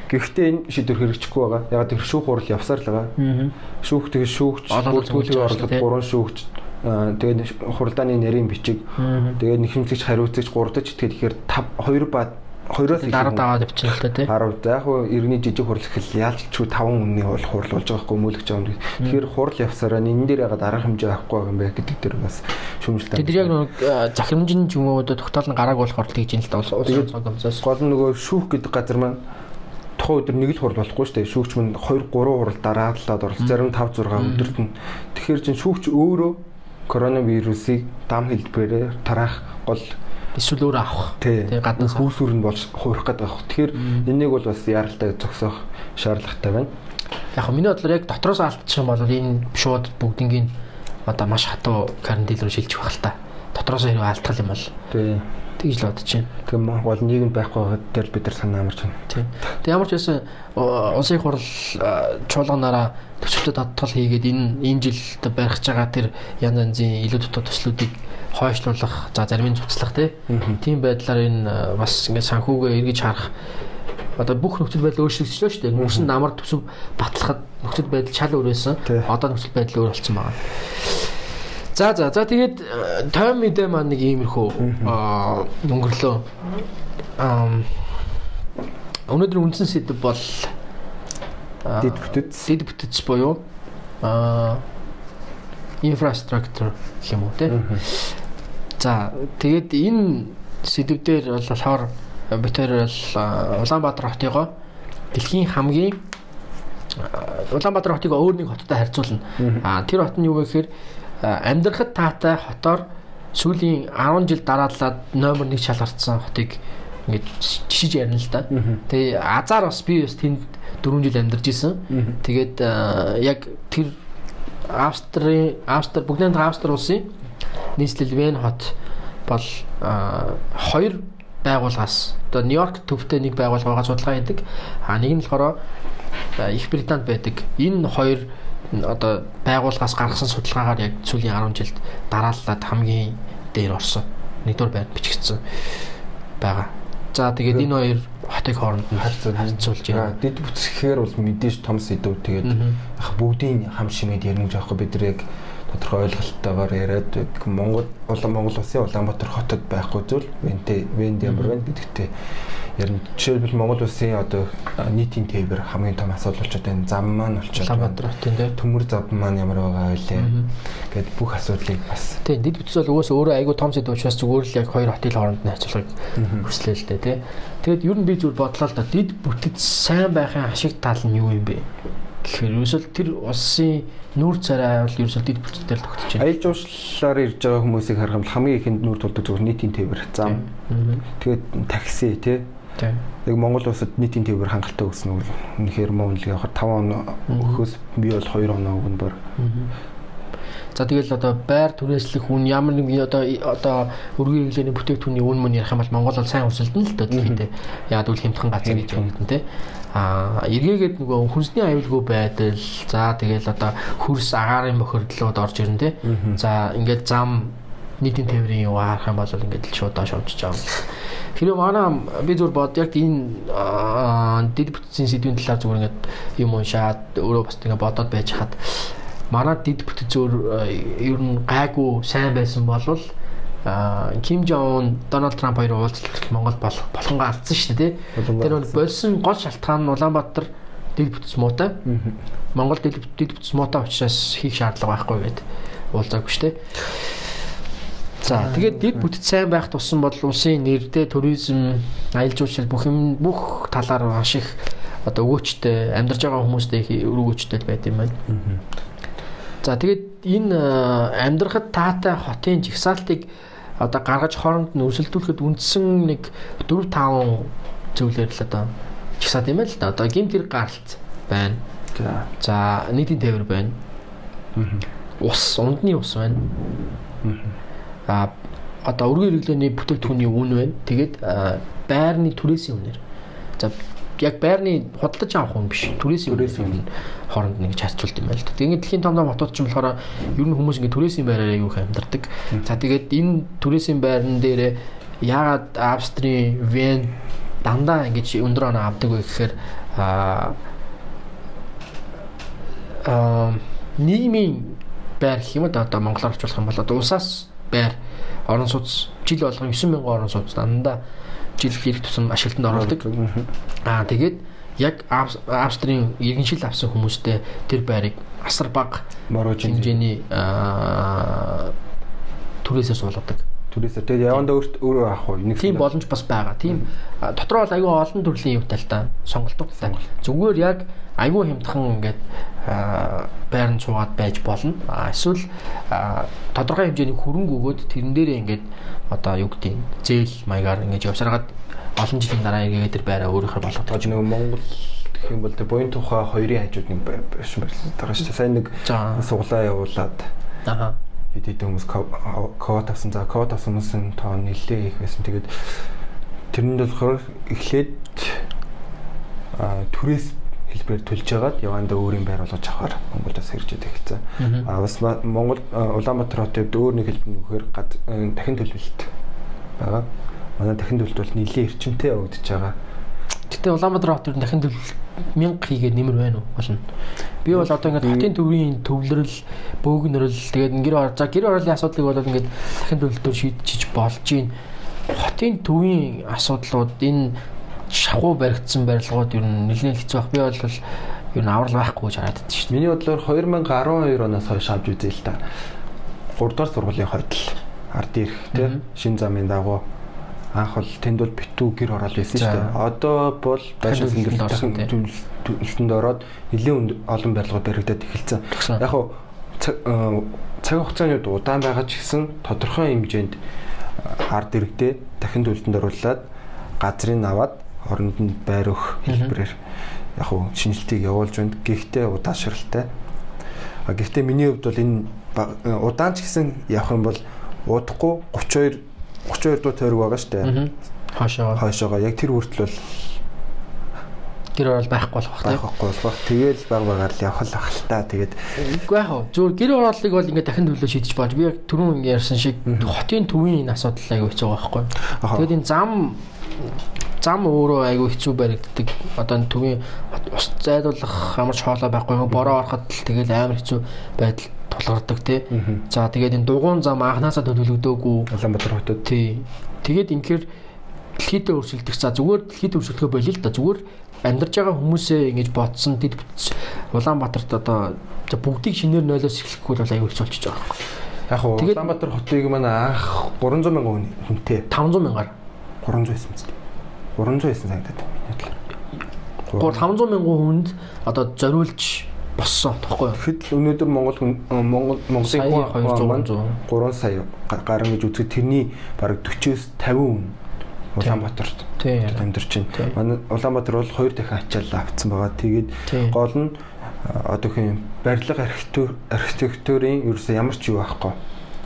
Гэхдээ энэ шийдвэр хэрэгжихгүй байгаа. Яг тэр шүүх хурал явсаар л байгаа. Аа. Шүүх тэгээ шүүгч бүртгүүлэг орлогод гурван шүүгч тэгээд хуралдааны нарийн бичиг тэгээд нэхэмжлэгч хариуцагч гурдаж тэгээд ихээр 5 2 бад хоёроос их Дараа даваад явчихна л та тий. 10 за яг хуу иргэний жижиг хурал ихэл яалч ч 5 үнний бол хурлуулж байгаа хгүй мөөлөгч юм. Тэгэхээр хурал явсараа энэ дээр ягаад арга хэмжээ авахгүй байгаа юм бэ гэдэг дээр бас шүүмжлээ. Тэд яг нэг захирамжийн ч юм уу тогтоол нь гарааг болохоор л тэгж юм л та улс цог юмсаас. гол нь нөгөө шүүх гэдэг газар маань тухайн өдөр нэг л хурал болохгүй шүү дээ. Шүүгч мань 2 3 хурал дарааллаад орлоо. Зарим 5 6 өдөрт нь. Тэгэхээр чинь шүүгч өөрөө коронавирусыг дам хэлбэрээр тараах гол Эсвэл өөр авах. тий авах. хүүсүр нь болж хуурах гэдэг байна. Тэгэхээр энийг бол бас яаралтай зогсоох шаардлагатай байна. Яг миний бодлоор яг дотроос алдчих юм бол энэ шууд бүгднийг одоо маш хатуу карантин руу шилжих байх л та. Дотроос хэрэг алдтал юм бол Тий. тэгж л бодож байна. Тийм бол нийгэм байхгүй байгаа дээр бид нар санаа амарч байна. Тийм. Тэг ямар ч байсан улсын их хурл э, чуулганаараа төсөвтөд тодтол хийгээд энэ энэ жилд барих гэж байгаа тэр янз янзын илүү дутуу төслүүдийг хойшлуулах, за зарим нь цуцлах тийм байдлаар энэ э, бас ингээд санхүүгээ эргэж харах одоо бүх нөхцөл байдал өөрчлөгдөж шүү дээ. Мөрсөн намар төсөв батлахад нөхцөл байдал шал өөр байсан. Одоо нөхцөл байдал өөр болсон байна. За за за тэгээд э, тойм мэдээ маань нэг иймэрхүү өнгөрлөө. Аа өнөөдөр үндсэн сэдв бол аа, Дид бүтэц. дид бүтэц буюу аа инфраструктур гэх юм уу те. За тэгээд энэ сэдв дээр бол болохоор бид хоёр бол аа, Улаанбаатар хотыгоо дэлхийн хамгийн аа, Улаанбаатар хотыг өөр нэг хоттой харьцуулна. Аа тэр хот нь юу вэ гэхээр амьдрахад таатай хотоор сүүлийн 10 жил дараалаад номер 1 шалгартсан хотыг ингээд жишиж ярина л да. Тэгээ азар бас би бас тэнд 4 жил амьдарч исэн. Тэгээд яг тэр Австрийн Австри бүгдийн Австри улсын нийслэл Вен хот бол хоёр байгууллагаас одоо Нью-Йорк төвтэй нэг байгууллага байгаа судалгаа хийдэг. А нэг нь болохоор Их Британд байдаг. Энэ хоёр одоо байгууллагаас гаргасан судалгаагаар яг сүүлийн 10 жилд дарааллаад хамгийн дээр орсон. Нэгдүгээр байр бичигдсэн байгаа. За тэгээд энэ хоёр хотыг хооронд нь харьцуулж байна. Дид бүтэхээр бол мэдээж том сэдв тэгээд яг бүгдийн хам шимэд ярих жоохгүй бид нар яг тодорхой ойлголттойгоор яриад Монгол улаан Монгол улсын Улаанбаатар хотод байхгүй зүйл Вентэй Венд ямар байна гэдэгтээ ярина. Жишээлбэл Монгол улсын одоо нийтийн тээвэр хамгийн том асуудал болчиход байна. Зам маань болчиход Улаанбаатар хотын дээр төмөр зам маань ямар байгаа вэ? Гэт бүх асуудлыг бас Тийм дид бүтц бол угаасаа өөрөө айгүй том сэдв учраас зүгээр л яг хоёр хотын хооронд нь харьцуулгыг хүслээ л дээ тий. Тэгэд ер нь би зүгээр бодлоо л да дид бүтэц сайн байхын ашиг тал нь юу юм бэ? гэхээр ерөөсөл тэр улсын нүүр царай бол ерөөсөл дэд бүтцээр л байна. Аялал жуулчлалаар ирж байгаа хүмүүсийг харах юм бол хамгийн ихэнд нүүр тулдаг зөвхөн нийтийн тээвэр зам. Тэгээд такси тий. Тийм. Яг Монгол улсад нийтийн тээвэр хангалттай өгсөн бол үнэхээр муу л яг 5 он өгөхөөс би бол 2 оноо өгнө бор. За тэгэл одоо байр түрээслэх үн ямар нэг одоо одоо өргөн хэрэглээний бүтээгдэхүүний үн мөн ярих юм бол Монгол бол сайн өрсөлдөн л гэхдээ яад үл хямдхан газар гэж байна те. А эргээгээд нөгөө хүнсний аюулгүй байдал за тэгэл одоо хөрс агаарын бохирдлууд орж ирнэ те. За ингээд зам нийтийн тээврийн юу харах юм бол ингээд л шууд доош овчж байгаа юм. Хэрэв манай би зүгээр бод яг энэ дэд бүтцийн сэдвийн талаар зүгээр ингээд юм уншаад өөрөө бас ингээд бодоод байж хаад манай дэд бүтэц зөөр ер нь гайгүй сайн байсан болвол Ким Жон Дональд Трамп хоёр уулзалт Монгол болохонгаа алдсан шүү дээ. Тэр бол болсон гол шалтгаан нь Улаанбаатар дэд бүтц муутай. Монгол дэд бүтц муутай учраас хийх шаардлага байхгүй гэдэг уулзаагүй шүү дээ. За тэгээд дэд бүтц сайн байх тусам бол улсын нэрдээ туризм, аялал жуулчлал бүх юм бүх талаар маш их одоо өгөөчтэй амьдарч байгаа хүмүүстэй өрөөгөөчтэй байд юм байна. За тэгээд энэ амьдрахад таатай хотын жигсаалтыг одоо гаргаж хооронд нь өрсөлдүүлэхэд үндсэн нэг 4 5 зөвлөөр л одоо жигсаад юм байл л да. Одоо гимт хэрэг гаралт байна. За нийтийн тээвэр байна. Ус, ундны ус байна. А одоо өргөн хэрэглээний бүтээгдэхүүний үн байна. Тэгээд байрны түрээсийн үнээр. За яг байрны худалдаж авах хүн биш. Түрээсийн үнээр хооронд нэг харьцуулт юм байл та. Тэгээд дэлхийн том том хотууд ч юм болохоор ер нь хүмүүс ингэ түрээсийн байраараа юу их амьдардаг. За тэгээд энэ түрээсийн байран дээр яагаад Австрийн Вен дандаа ингэж өндөр оноо авдаг вэ гэхээр аа аа нийгмийн байр гэх юм да одоо монголоор орчуулах юм бол одоо усаас байр орон сууц жил болгон 9000 орон сууц дандаа жил хэрэг тусам ашиглалтанд оруулдаг. Аа тэгээд яг Австрийн иргэншил авсан хүмүүстээ тэр байрыг асар бага хэмжээний түрээсээ суулгадаг. Түрээсээ тэгээд явандаа өөрт өөрөө авах уу? Нэг Тийм боломж бас байгаа. Тийм дотроо бол аюу олон төрлийн юутай л та сонголттой. Зүгээр яг аюу хямдхан ингээд байранд суугаад байж болно. Эсвэл тодорхой хэмжээний хөрөнгө өгөөд тэрэн дээрээ ингээд одоо юу гэдэг зээл маягаар ингээд явсараад олон жилийн дараа эргээд тэр байраа өөрөөр болгох. Тож нэг Монгол гэх юм бол тэр буян тухай хоёрын хажууд нэг биш барилсан байгаа шүү дээ. Сайн нэг суглаа явуулаад Аа. Хэд хэдэн хүмүүс код авсан. За код авсан хүмүүсийн тоо нэлээ их байсан. Тэгээд тэрэнд болохоор эхлээд түрээс хэлбэрээр төлж яагаад явандаа өөрийн байр болгож авахаар Монголоос хэржээд эхэлсэн. А бас Монгол Улаанбаатар хотод өөр нэг хэлбэр нөхөр дахин төлөвлөлт байгаа. Манай дахин төлөвлөлт бол нэлийн эрчимтэй явагдаж байгаа. Гэтэ Улаанбаатар хот ер нь дахин төлөвлөлт 1000 хийгээд нэмэр байна уу болно. Би бол одоо ингээд хотын төвийн төвлөрөл, бөөгнөрөл тэгээд гэр ор за гэр ороолын асуудлыг бол ингээд дахин төлөвлөлтөөр шийдчихэж болж гин. Хотын төвийн асуудлууд энэ шахуу баригдсан барилгууд ер нь нэлээд хэцүү байх. Би бол ер нь аврал байхгүй гэж хараад байна шүү дээ. Миний бодлоор 2012 оноос хойш авч үзээ л та. 3 дугаар сургуулийн хойд л ард ирэх тий шин замын дагуу анх бол тэнд бол битүү гэр орол байсан шүү дээ. Одоо бол байшин төлөлтөнд ороод нэлээд олон барилгууд баригдаад эхэлсэн. Яг хуу цаг хугацааны удаан байгаа ч гэсэн тодорхой хэмжээнд ард иргэдээ дахин төлөлтөнд оруулаад газрыг аваад оронд нь байр өх хэлбэрээр яг хуу шинжилтийг явуулж байна. Гэхдээ удаашралтай. Гэхдээ миний хувьд бол энэ удаан ч гэсэн явах юм бол удахгүй 32 32 дуу тойрог байгаа шүү дээ. Хаашаа. Хаашаага яг тэр хүртэл бол гэр орол байхгүй болох байх байхгүй болох. Тэгээл баг багаар л явах л ах л та. Тэгээд үгүй яах вэ? Зүгээр гэр ороолыг бол ингээд дахин төлөө шийдэж болж би яг түрүүн ярьсан шиг хотын төвийн энэ асуудал аягүй хэцүү байгаа байхгүй. Тэгээд энэ зам зам өөрөө айгүй хэцүү баригддаг. Одоо энэ төвийн ус зайдуулах амарч хоолой байхгүй. Бороо ороход л тэгэл амар хэцүү байдал тулгардаг тий. За тэгээд энэ дугуун зам анханасаа төлөвлөгдөөгүй Улаанбаатар хотод тий. Тэгээд инхээр дэлхийдээ өрсөлдөх. За зүгээр дэлхийд өрсөлдөхөө болио л да. Зүгээр амьдарч байгаа хүмүүсээ ингэж бодсон бүтц Улаанбаатарт одоо бүгдийг шинээр нойлоос эхлэхгүй бол аюул хэцүүлчихэж байгаа юм. Яг уу Улаанбаатар хотыг маань анх 300 мянган хүнтэй 500 мянгаар 300 байсан зү. 300 байсан санагдаад байна. 500 мянган хүнд одоо зориулж боссон тоххой. Тэгэхэд өнөөдөр Монгол э, Монгол Монголын хүн 200 маань 300. 3 сая га- гарan гэж үзэхэд тэрний бараг 40-с 50 хүн Улаанбаатарт Тий. амьдарч байна. Манай Улаанбаатар бол хоёр дахин ачаалал авцсан байгаа. Тэгээд гол нь а, одоо хин барилга архитектур архитектурын ерөөсөө ямар ч юу байхгүй.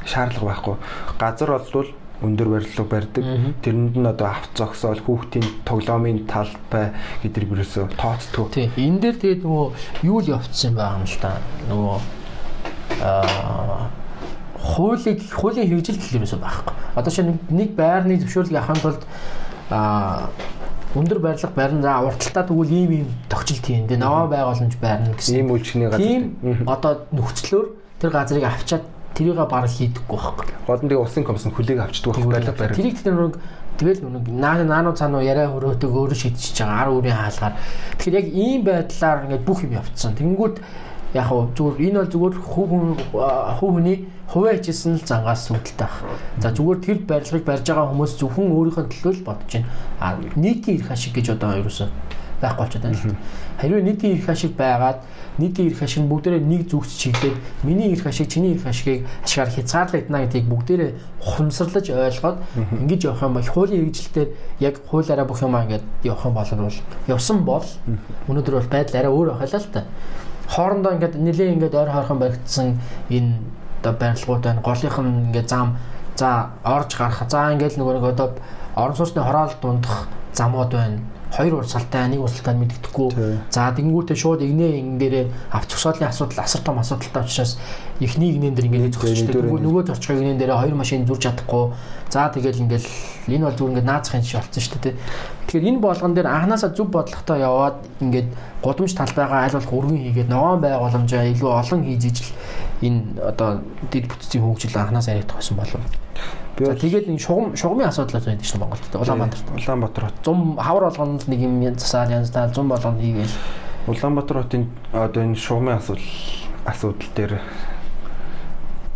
Шаардлага байхгүй. Газар бол өндөр барилга барьдаг. Тэрэнд нь одоо авт зогсоол хүүхдийн тоглоомын талбай гэдэг ерөөсөө тооцдог. Тий. Энэ дээр тэгээд нөгөө юу л явцсан байгаа юм л та. Нөгөө аа хуулийг хуулийн хэрэгжил гэх юмсаа байхгүй. Одоо шинэ нэг байрны зөвшөөрлөгийг авахын тулд аа өндөр барилга барин за урталтаа тэгвэл ийм ийм тогтчил тийм. Тэгээ наваа байгууламж барина гэсэн. Ийм үйлчлэний газар. Тийм одоо нөхцлөөр тэр газрыг авчаад тэрийг баг хийдэггүй байхгүй. Гол нь тэгээ усын комисс хүлээг авчдаг байх барилга барих. Тэрийг тэр нэг тэгэл нэг наа наануу цаануу яриа хөрөөдөг өөрөө шийдчихэж байгаа ар үрийн хаалгаар. Тэгэхээр яг ийм байдлаар ингээд бүх юм явцсан. Тэнгүүд яг хуу зүгээр энэ бол зүгээр хөв хөв хүний хувиа хийжсэн л зангаас үүдэлтэй баг. За зүгээр тэр барилгыг барьж байгаа хүмүүс зөвхөн өөрийнхөө төлөө л бодож байна. А нийтийн эрх ашиг гэж одоо ерөөсөө байхгүй болчиход байна. Харин нийтийн эрх ашиг байгаад нийтийн эрх ашиг бүгдээрээ нэг зүгт чиглээд миний эрх ашиг чиний эрх ашигыг ашигаар хязгаарлагдана гэдгийг бүгдээрээ ухамсарлаж ойлгоод ингэж явах юм бол хуулийн хэрэгжилтээр яг хуулиараа бүх юмаа ингэж явах юм бол явсан бол өнөөдөр бол байдал арай өөр байхалаа л та. Хоорондоо ингэж нэлээ ингэж ойр хойрхон баригдсан энэ одоо барилгууд байна. Голынх нь ингээд зам за орж гарах. За ингээд нөгөө нэг одоо орон сууцны хороол дундах замууд байна. Хоёр урсгалтай нэг урсгалтай мэддэхгүй. За тэгэнгүүтээ шууд игнээ ин дээрээ авч зогсоолын асуудал асар том асуудалтай учраас эхний игнэн дээр ингээд зогсчихдаг. Нөгөө зорчгоо игнэн дээрээ хоёр машин зурж чадахгүй. За тэгэл ингээд энэ бол зүгээр ингээд наацхын шиг болсон шүү дээ. Тэгэхээр энэ болгон дээр анханасаа зөв бодлоготой яваад ингээд гудамж талбайгаа аль болох өргөн хийгээд ногоон байгууламжаа илүү олон хийж ижил энэ одоо дэд бүтцийн хөгжил анханасаа яриадах байсан болов. За тэгээд энэ шугам шугамын асуудал байдаг шин Монголд. Улаанбаатар хот. Зум хавар болгонд нэг юм засаал янзтал зум болгонд хийгээл. Улаанбаатар хотын одоо энэ шугамын асуудал асуудал дээр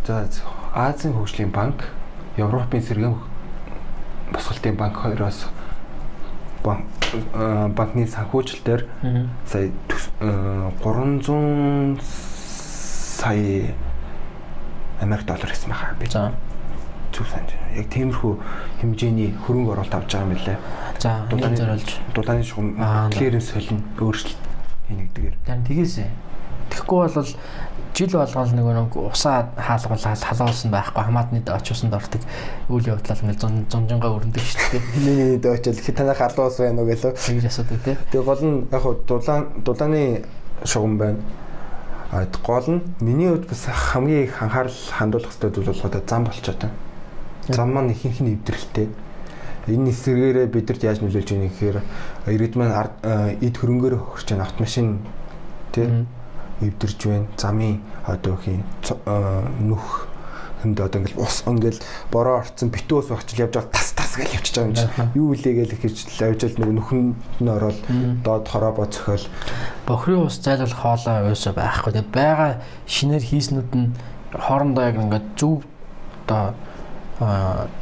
за Азийн хөгжлийн банк, Европын сэргээн босголтын банк хоёроос э, банкны санхүүжилтээр сая төс- э, 300 сая Америк доллар гэсэн байхаа би За. зүг санаж байна. Яг тиймэрхүү хэмжээний хөрөнгө оруулалт авч байгаа юм билээ. За нэг зориулж. дулааны шугам клиренс солино өөрчлөлт хийнэ гэдгээр. Тгийсэ. Тэгэхгүй бол жил болгоол нөгөө нэг усаа хаалгуулаад халуулсан байхгүй хамаатны очиусанд ордог үйл явдлал ингээл зун зунжингаа өрнөдөг шүү дээ. Хинэний дөөчл хит танах арлуус байна уу гэлөө. Тэгж асуудаг тий. Тэгээ гол нь яг хуу дулаан дулааны шугам байна. А гол нь миний хувьд бас хамгийн их анхаарал хандуулах хэрэгтэй зүйл бол одоо зам болчиход байна. Зам маань ихэнх нь эвдрэлтэй. Энэ эсрэгээрээ бидэрт яаж нөлөөлж юм гэхээр иргэд маань э, эд хөрөнгөөр хөрч автомашин тий эвдэрж байна. Замын одоо хин нүх хүнд одоо ингээл ус ингээл бороо орцсон битүү ус багчл явж байгаа тас тас гэж явчихж байгаа юм чи. Юу үлээ гээл ихэж авчил нэг нүхэнд нь ороод доод хоробоо цохол Бохрын ус зайлуулах хоолой уусаа байхгүй. Тэгээ байгаа шинээр хийснүүд нь хоорондоо яг ингээд зөв одоо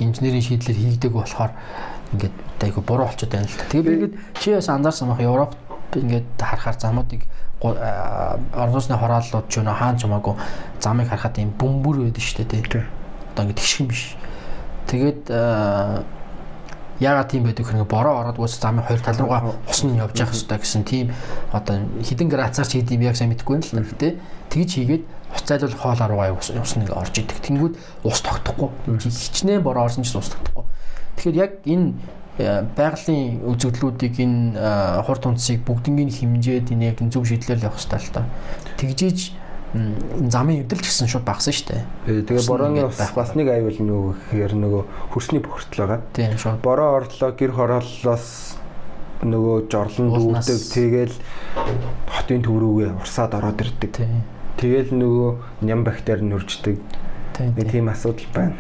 инженерийн шийдлэр хийгдэг болохоор ингээд айгу буруу болчиход байна л та. Тэгээ би ингээд чи бас анзаарсан бах Европ ингээд харахаар замуудыг орон сууцны хорооллууд ч өнө хаан ч хамаагүй замыг харахад юм бөмбөр байдаг шүү дээ тий. Одоо ингээд тэгшин биш. Тэгээд яагаад тийм байдаг хэрэг бороо ороод үс замын хоёр тал руугаа ус нь явж явах хэрэгтэй гэсэн тийм одоо хідэн грацаар ч хийдэм яг сайн мэдэхгүй юм л гэхдээ тэгж хийгээд ус зайлуулах хоол руугаа ус нь орж идэг. Тэнгүүд ус тогтохгүй. Хичнээн бороо орсон ч ус тогтохгүй. Тэгэхээр яг энэ байгалийн үзэгдлүүдийг энэ хурд унцыг бүгднийг хэмжээд энэ яг зөв шийдлэл явах хэрэгтэй л та. Тэгжиж замын ч гэсэн шууд багсан шүү дээ. Тэгээ борооны бас нэг аюул нь юу гэхээр нөгөө хөрсний бохирдол байгаа. Тийм шууд Бороо орлоо гэр хорооллоос нөгөө жорлон дүүрдэг тэгэл хотын төв рүүгээ урсаад ороод ирдэг. Тэгэл нөгөө ням бактери нүрждэг. Тийм асуудал байна.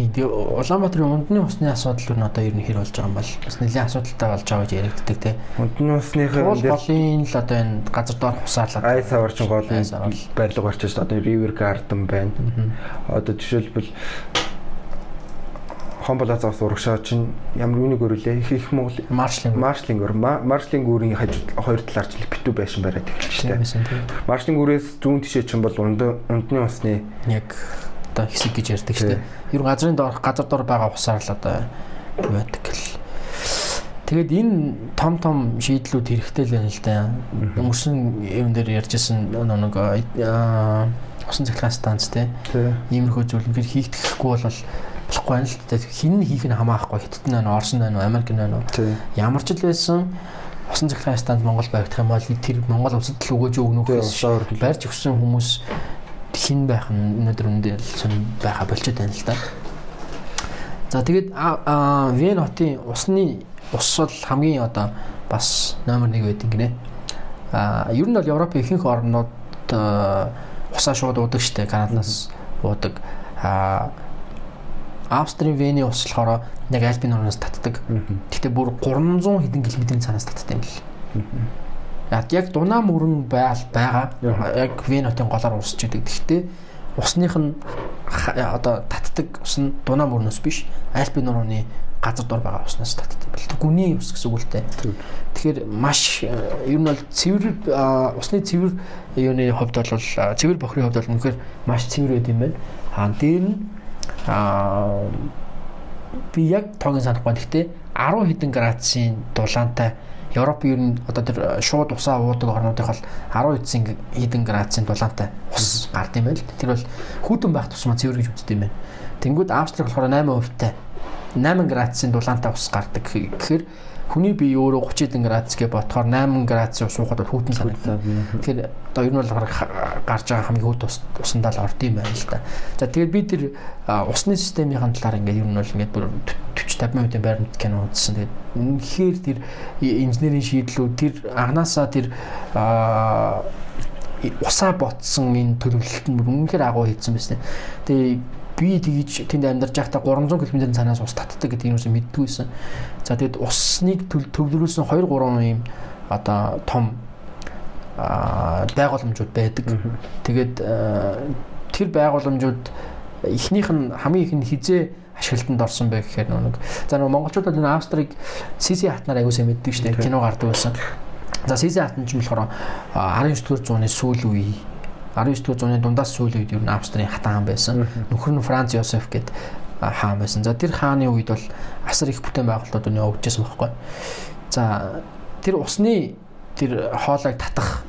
Тийм. Тэгээ Улаанбаатарын ундны усны асуудал нь одоо ер нь хэр болж байгаа юм бол бас нэлээд асуудалтай болж байгаа гэж яригддаг. Унтны усныхаа Туул дээр голын л одоо энэ газар доор хусаалаад ай саварч гол нь Ай савар. барилга байгаа одоо river garden байна. Одоо жишээлбэл Комболазаас урагшаа чинь ямар үнийг өрүүлээ их их Монгол Маршлинг. маршлинг өр Ма- маршлинг үрийн хажууд хоёр талаар ч битүү байшин бариад тийм. Маршлинг үрээс зүүн тишээ чинь бол унд ундны усны Яг одоо хэсэг гэж ярьдаг шүү дээ. Ер нь газрын доор газар доор байгаа усаар л одоо юу байдаг гэл. Тэгээд энэ том том шийдлүүд хэрэгтэй л байна л да. Өнгөрсөн юм дээр ярьжсэн нэг усан цахилгаан станц те иймэрхүү зүйл ингээд хийгдэхгүй бол болохгүй байна л да. Хин хийх нь хамаахгүй хятад нь байна Орос нь байна Америк нь байна. Ямар ч л байсан усан цахилгаан станц Монгол баригдах юм бол тэр Монгол улсад л өгөөж өгнөх өргөл. барьж өгсөн хүмүүс хин байх нь өнөөдөр үндэл сонь байха болчиход байна л да. За тэгээд Вен хотын усны ус бол хамгийн одоо бас номер 1 байдаг гинэ. А ер нь бол Европын ихэнх орнууд усаа шууд уудаг штэ Канадаас уудаг. А Австрийн Вений ус болохоор яг Альпийн орноос татдаг. Гэхдээ бүр 300 хэдэн км цаанаас татдаг юм л. Яг дунаа мөрөн байл байгаа. Яг Вен хотын голоор усч идэг. Гэхдээ усных нь одоо татдаг ус нь дунаа мөрнөөс биш. Альпийн нурууны газар дор байгаа уснаас татдаг юм л. Гүний ус гэсэн үг л дээ. Тэгэхээр маш э, ер нь бол цэвэр усны цэвэр юуны хувьд бол цэвэр бохрын хувьд бол үнэхээр маш цэвэр байд юм байна. Хаан дээр нь аа би яг тоог нь санахгүй. Гэхдээ 10 хэдэн градусын дулаантай Европ ер нь одоо тэр э, шууд усаа уудаг орнуудын бол 10 эцсийн хэдэн градусын дулаантай ус гард юм байл. Тэр бол хүүтэн байх тусмаа цэвэр гэж үздэг юм байна. Тэнгүүд Австрик болохоор 8% тай 8 градусын дулаантай ус гардаг гэх- гэхээр хүний бие өөрөө 30 хэдэн градус гэж бодохоор 8 градусын ус уухад хүүтэн санагдана. Тэгэхээр одоо ер нь бол гарч байгаа хамгийн хүүт ус усандаа л орд юм байна л да. За тэгээд би тэр усны системийн талаар ингээд ер нь бол ингээд бүр 40 50 минутын байранд кино үзсэн. Тэгээд үнэхээр тэр инженерийн шийдлүүд тэр агнаасаа тэр усаа ботсон энэ төлөвлөлт нь бүр үнэхээр агуу хийсэн байсан. Тэгээ би тэгж тэнд амьдарч байхдаа 300 км-ийн цаанаас ус татдаг гэдэг юм уу мэддгүй байсан. За тэгэд усныг төв- төвлөрүүлсэн 2 3 юм одоо том байгууламжууд байдаг. Тэгээд тэр байгууламжууд эхнийх нь хамгийн их нь хизээ ашиглалтанд орсон байх гэхээр нэг за нэг монголчууд бол энэ австрийг CC хатнаар аягуулсан мэддэг шүү дээ. Кино гардаг байсан. За CC хатан ч юм болохоор а, 19-р зууны сүүл үе 19-р зууны дундаас сүүл үед ер нь Австрийн хатан хаан байсан. Нөхөр нь Франц Йосеф гэд а, хаан байсан. За тэр хааны үед бол асар их бүтээн байгуулалтууд нь явагдажсэн байхгүй. За тэр усны тэр хоолойг татах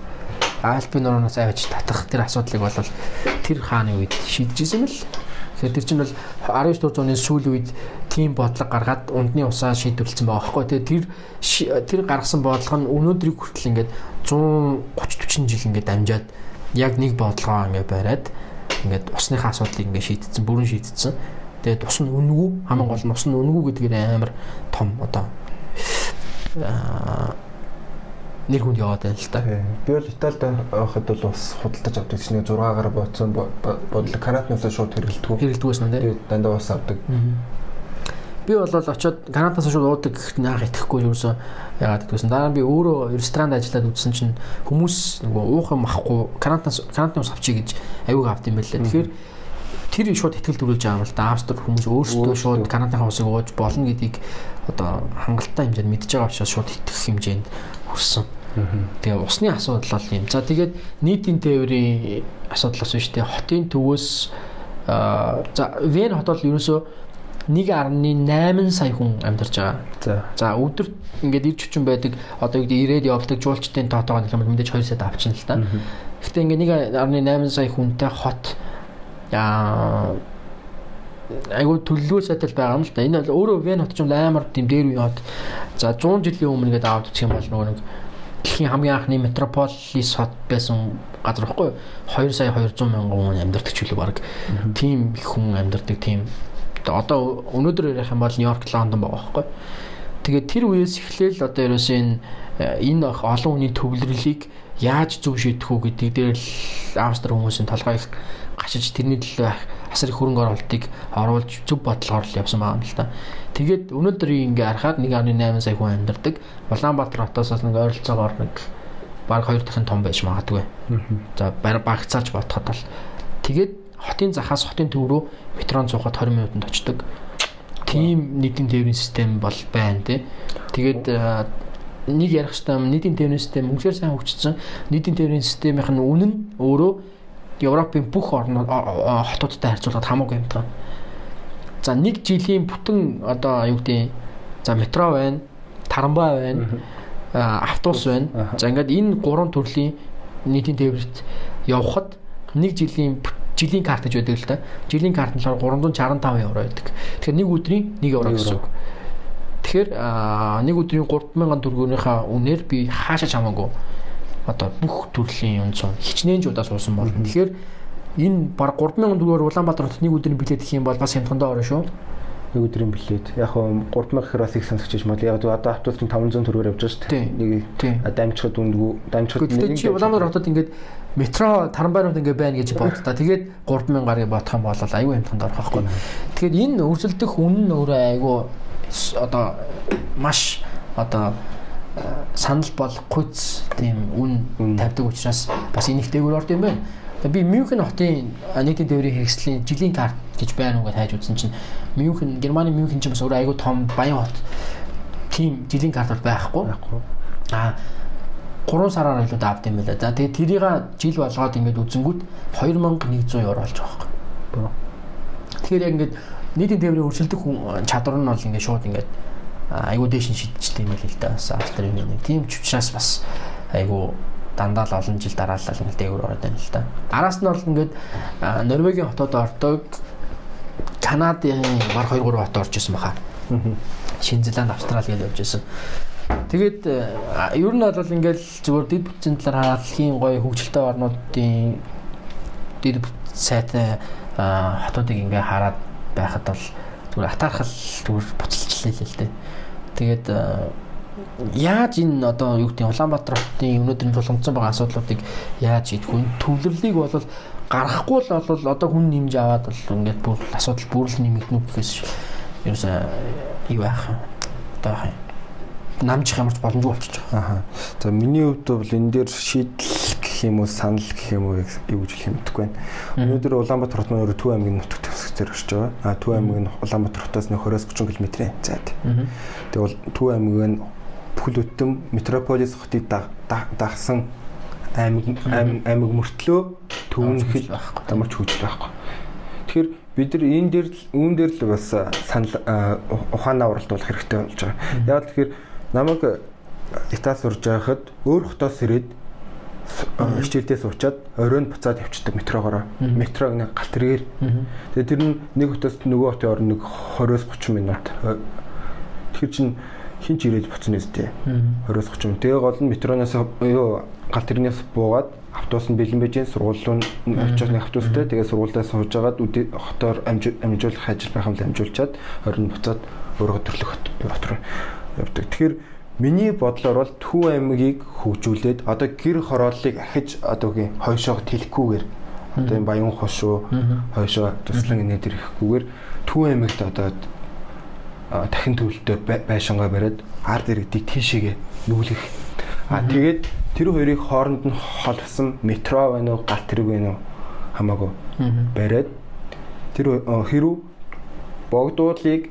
Альпийн нуроноос авч татах тэр асуудлыг бол тэр хааны үед шийдэжсэн юм л. Тэгэхээр тэр чинь бол 19 дугаар зууны сүүлийн үед тийм бодлого гаргаад ундны усаа шийдвэрлсэн байгаа байхгүй. Тэгээ тэр тэр гаргасан бодлого нь өнөөдрийг хүртэл ингээд 130 40 жил ингээд амжаад яг нэг бодлогоо ингээд бариад ингээд усныхаа асуудлыг ингээд шийдтсэн, бүрэн шийдтсэн. Тэгээд ус нь үнэгүй хамгийн гол нь ус нь үнэгүй гэдгээр амар том одоо нэр хүнд яваад байна л та. Би бол Италид байхад бол бас худалдаж авдаг чинь 6 гараа бодсон бодлоо Канаднаас шууд хэрэгэлдэг. Хэрэгэлдэггүйс нь тий. Тэгээд дандаа бас авдаг. Би бол очоод Канадаас шууд уудаг гэхэд наах итгэхгүй юусэн яагаад гэдгүйсэн. Дараа нь би өөрөө ресторанд ажиллаад үзсэн чинь хүмүүс нөгөө уух юм ахгүй Канадаас Канадын ус авчий гэж аюуг авд юм байлаа. Тэгэхээр тэр шууд ихтгэл төрүүлж байгаа юм л да. Австрик хүмүүс өөрсдөө шууд Канадын усыг ууж болно гэдгийг одоо хангалттай хэмжээнд мэдж байгаа учраас шууд итгэх хэмжээнд хүрсэн. Тэгээ усны асуудал бол юм. За тэгээд нийтийн тээврийн асуудал бас шүү дээ. Хотын төвөөс за Вен хот бол ерөөсөө 1.8 сая хүн амьдарч байгаа. За. За өдөрт ингээд ирж хүчин байдаг одоо юу гэдэг ирээд явдаг жуулчдын тоотойгоо юм мэдээж 2 сая авчихна л та. Гэхдээ ингээд 1.8 сая хүнтэй хот яа айгу төлөвлөө сайтай байгаа юм л да. Энэ бол өөрөө Вен хот ч юм амар тийм дээр үе хот. За 100 жилийн өмнө ингээд аваад үзэх юм бол нөгөө нэг дэлхийн хамгийн анхны метрополис хот байсан газар байхгүй юу? 2 сая 200 мянган хүн амьдардаг ч үлээ баг. Тийм их хүн амьдардаг тийм одоо өнөөдөр ярих юм бол Нью-Йорк, Лондон байгаа байхгүй? Тэгээд тэр үеэс эхлээл одоо ерөөсөө энэ энэ олон хүний төвлөрлийг яаж зөв шийдэх үү гэдэг дээр л Австри хүмүүсийн толгой их гашиж тэрний төлөө асар их хөрөнгө оруулалтыг оруулж зөв бодлогоор л явсан байгаа юм л та. Тэгээд өнөөдрийн ингээ харахаар 1.8 сая хүн амьдардаг. Улаанбаатар хотоос нэг ойролцоогоор нэг баг хоёр дахин том байж магадгүй. За багцааж бодоход бол тэгээд хотын захаас хотын төв рүү метрон цуухад 20 минутанд очдог. тийм нийтийн тээврийн систем бол байна тий. Тэгээд нэг ярих юм нийтийн тээврийн систем үнэхээр сайн хөгжсөн. Нийтийн тээврийн системийнх нь үнэн өөрөө Европын бүх орнууд хотуудтай харьцуулахад хамаагүй юм таа. За нэг жилийн бүтэн одоо юу гэдэг за метро байна, тарамбай байна, автобус байна. За ингээд энэ гурван төрлийн нийтийн тээврт явхад нэг жилийн жилийн карт гэж байдаг л да. Жилийн карт нь болохоор 365 евро байдаг. Тэгэхээр нэг өдрийн 1 евро Нэг гэсэн үг. Тэгэхээр нэг өдрийн 3000 төгрөгийнхаа үнээр би хаашаа чамаагүй одоо бүх төрлийн юм цун хичнээн ч удаа суусан болно. Тэгэхээр энэ баг 3000 төгрөгөөр Улаанбаатар хотод нэг өдрийн билет гэх юм бол бас хямдхандаа орно шүү. нэг өдрийн билет. Яг хөө 3000 гэхээр бас их сонсогч юм бол яг одоо автобус нь 500 төгрөгөөр явж байгаа шүү дээ. Нэг дамжихад үндгүү дамжихад Гэхдээ чи Улаанбаатар хотод ингээд метро тарамбайнууд ингээд байна гэж бод та. Тэгээд 3000 гарыг бодох юм бол аюу хямдханд орох байхгүй. Тэгэхээр энэ өрсөлдөх үнэн нь өөрөө с- одоо маш одоо э, санал болгохүйц тийм үн тавьдаг учраас бас энийг дээгүүр орд юм байна. Би Мюнхен хотын нийтийн тээврийн хэрэгслийн жилийн карт гэж байна уу гэж хайж үзсэн чинь Мюнхен Германы Мюнхен ч бас өөрөө айгүй том баян хот. Тийм жилийн карт бол байхгүй. байхгүй. А 3 сараар илүү давд юм байна. За тэгээд тэрийг жил болгоод ингээд үзэнгүүт 2100 евро болж байгаа байхгүй. Тэгэхээр яг ингээд нийтийн тээврийн өрсөлдөх хүн- чадвар нь бол ингээд шууд ингээд а, айгүй дээш нь шидчихтэй юм л л да. Бас Австрийн нэг тийм ч учраас бас айгүй дандаа л олон жил дараалал ингээд дээгүүр ороод байна л да. Араас нь бол ингээд Норвегийн хотод ордог Канадын баг 2 3 хот орж исэн баха. Шинэ Зеланд, Австрали гэж явж исэн. Тэгээд э, ер нь бол ингээл зүгээр дэд бүтцийн талаар хараад хийн гоё хөгжилтэй орнуудын дэд бүт- сайтай а, хотуудыг ингээ хараад байхад бол зүгээр атаархал зүгээр буцалчлаа л л дээ. Тэгээд э, яаж энэ одоо юу гэдэг Улаанбаатар хотын өнөөдрийн тулгамдсан байгаа асуудлуудыг яаж идэх вэ? Төвлөрлийг бол гаргахгүй л бол одоо хүн нэмж аваад бол ингээд бүр асуудал бүрл нэмэгдэнэ гэхээс ерөөсөө юу яах вэ? Одоо яах юм? Намжих ямарч боломжгүй болчихж байгаа. Аха. За миний хувьд бол энэ дээр шийдэл гэх юм уу санал гэх юм уу юу гэж хэлэх мэдэхгүй байна. Өнөөдөр Улаанбаатар хотын өөрөө Төв аймгийн нутаг төвсгчээр орж байгаа. А Төв нь Улаанбаатар хотоос нэг 20-30 км-ийн зайд. Тэгээ бол Төв нь бүхэл бүтэн метрополис хотыг даг- даг- дагсан аймаг аймаг мөртлөө төвөнхөл байхгүй. дамарч хөгжил байхгүй. Тэгэхээр бид нар энэ дээр үүн дээр л бас санал ухаанаа уралдуулах хэрэгтэй болж байгаа. Яг л тэгэхээр намайг Итали сурж байхад өөр хотоос ирээд хичээлдээ суучаад оройн буцаад явчихдаг метрогоор. Метрог нэг галт тэргээр. Тэгээ тэр нь нэг хотоос нөгөө хотын орно нэг 20-30 минут. Тэгэхээр чин хин ч ирээд буцна үстэй. 20-30 минут. Тэгээ гол нь метроноос юу галт тэрнээс буугаад автобус нь бэлэн байж сургууль руу очиж нэг автобустай тэгээ сургуультай сууж агаад хотоор амжуулах ажил байх юм л амжуулчаад оройн буцаад өөрөө төрлөх хот руу явдаг. Тэгэхээр миний бодлоор бол Төв аймгийг хөгжүүлээд одоо гэр хорооллыг ахиж одоо үгүй хойшоог тэлэхгүйгээр одоо энэ баян хошуу хойшоо туслан инээ дэрхэхгүйгээр Төв аймагт одоо дахин төвлөлтөөр бай- байшингаа бариад ард иргэдийг тийшээгээ нүүлгэх. А тэгээд тэр хоёрыг хооронд нь холбосон метро байна уу, галт тэрэг байна уу хамаагүй бариад тэр хэрв богдуулыг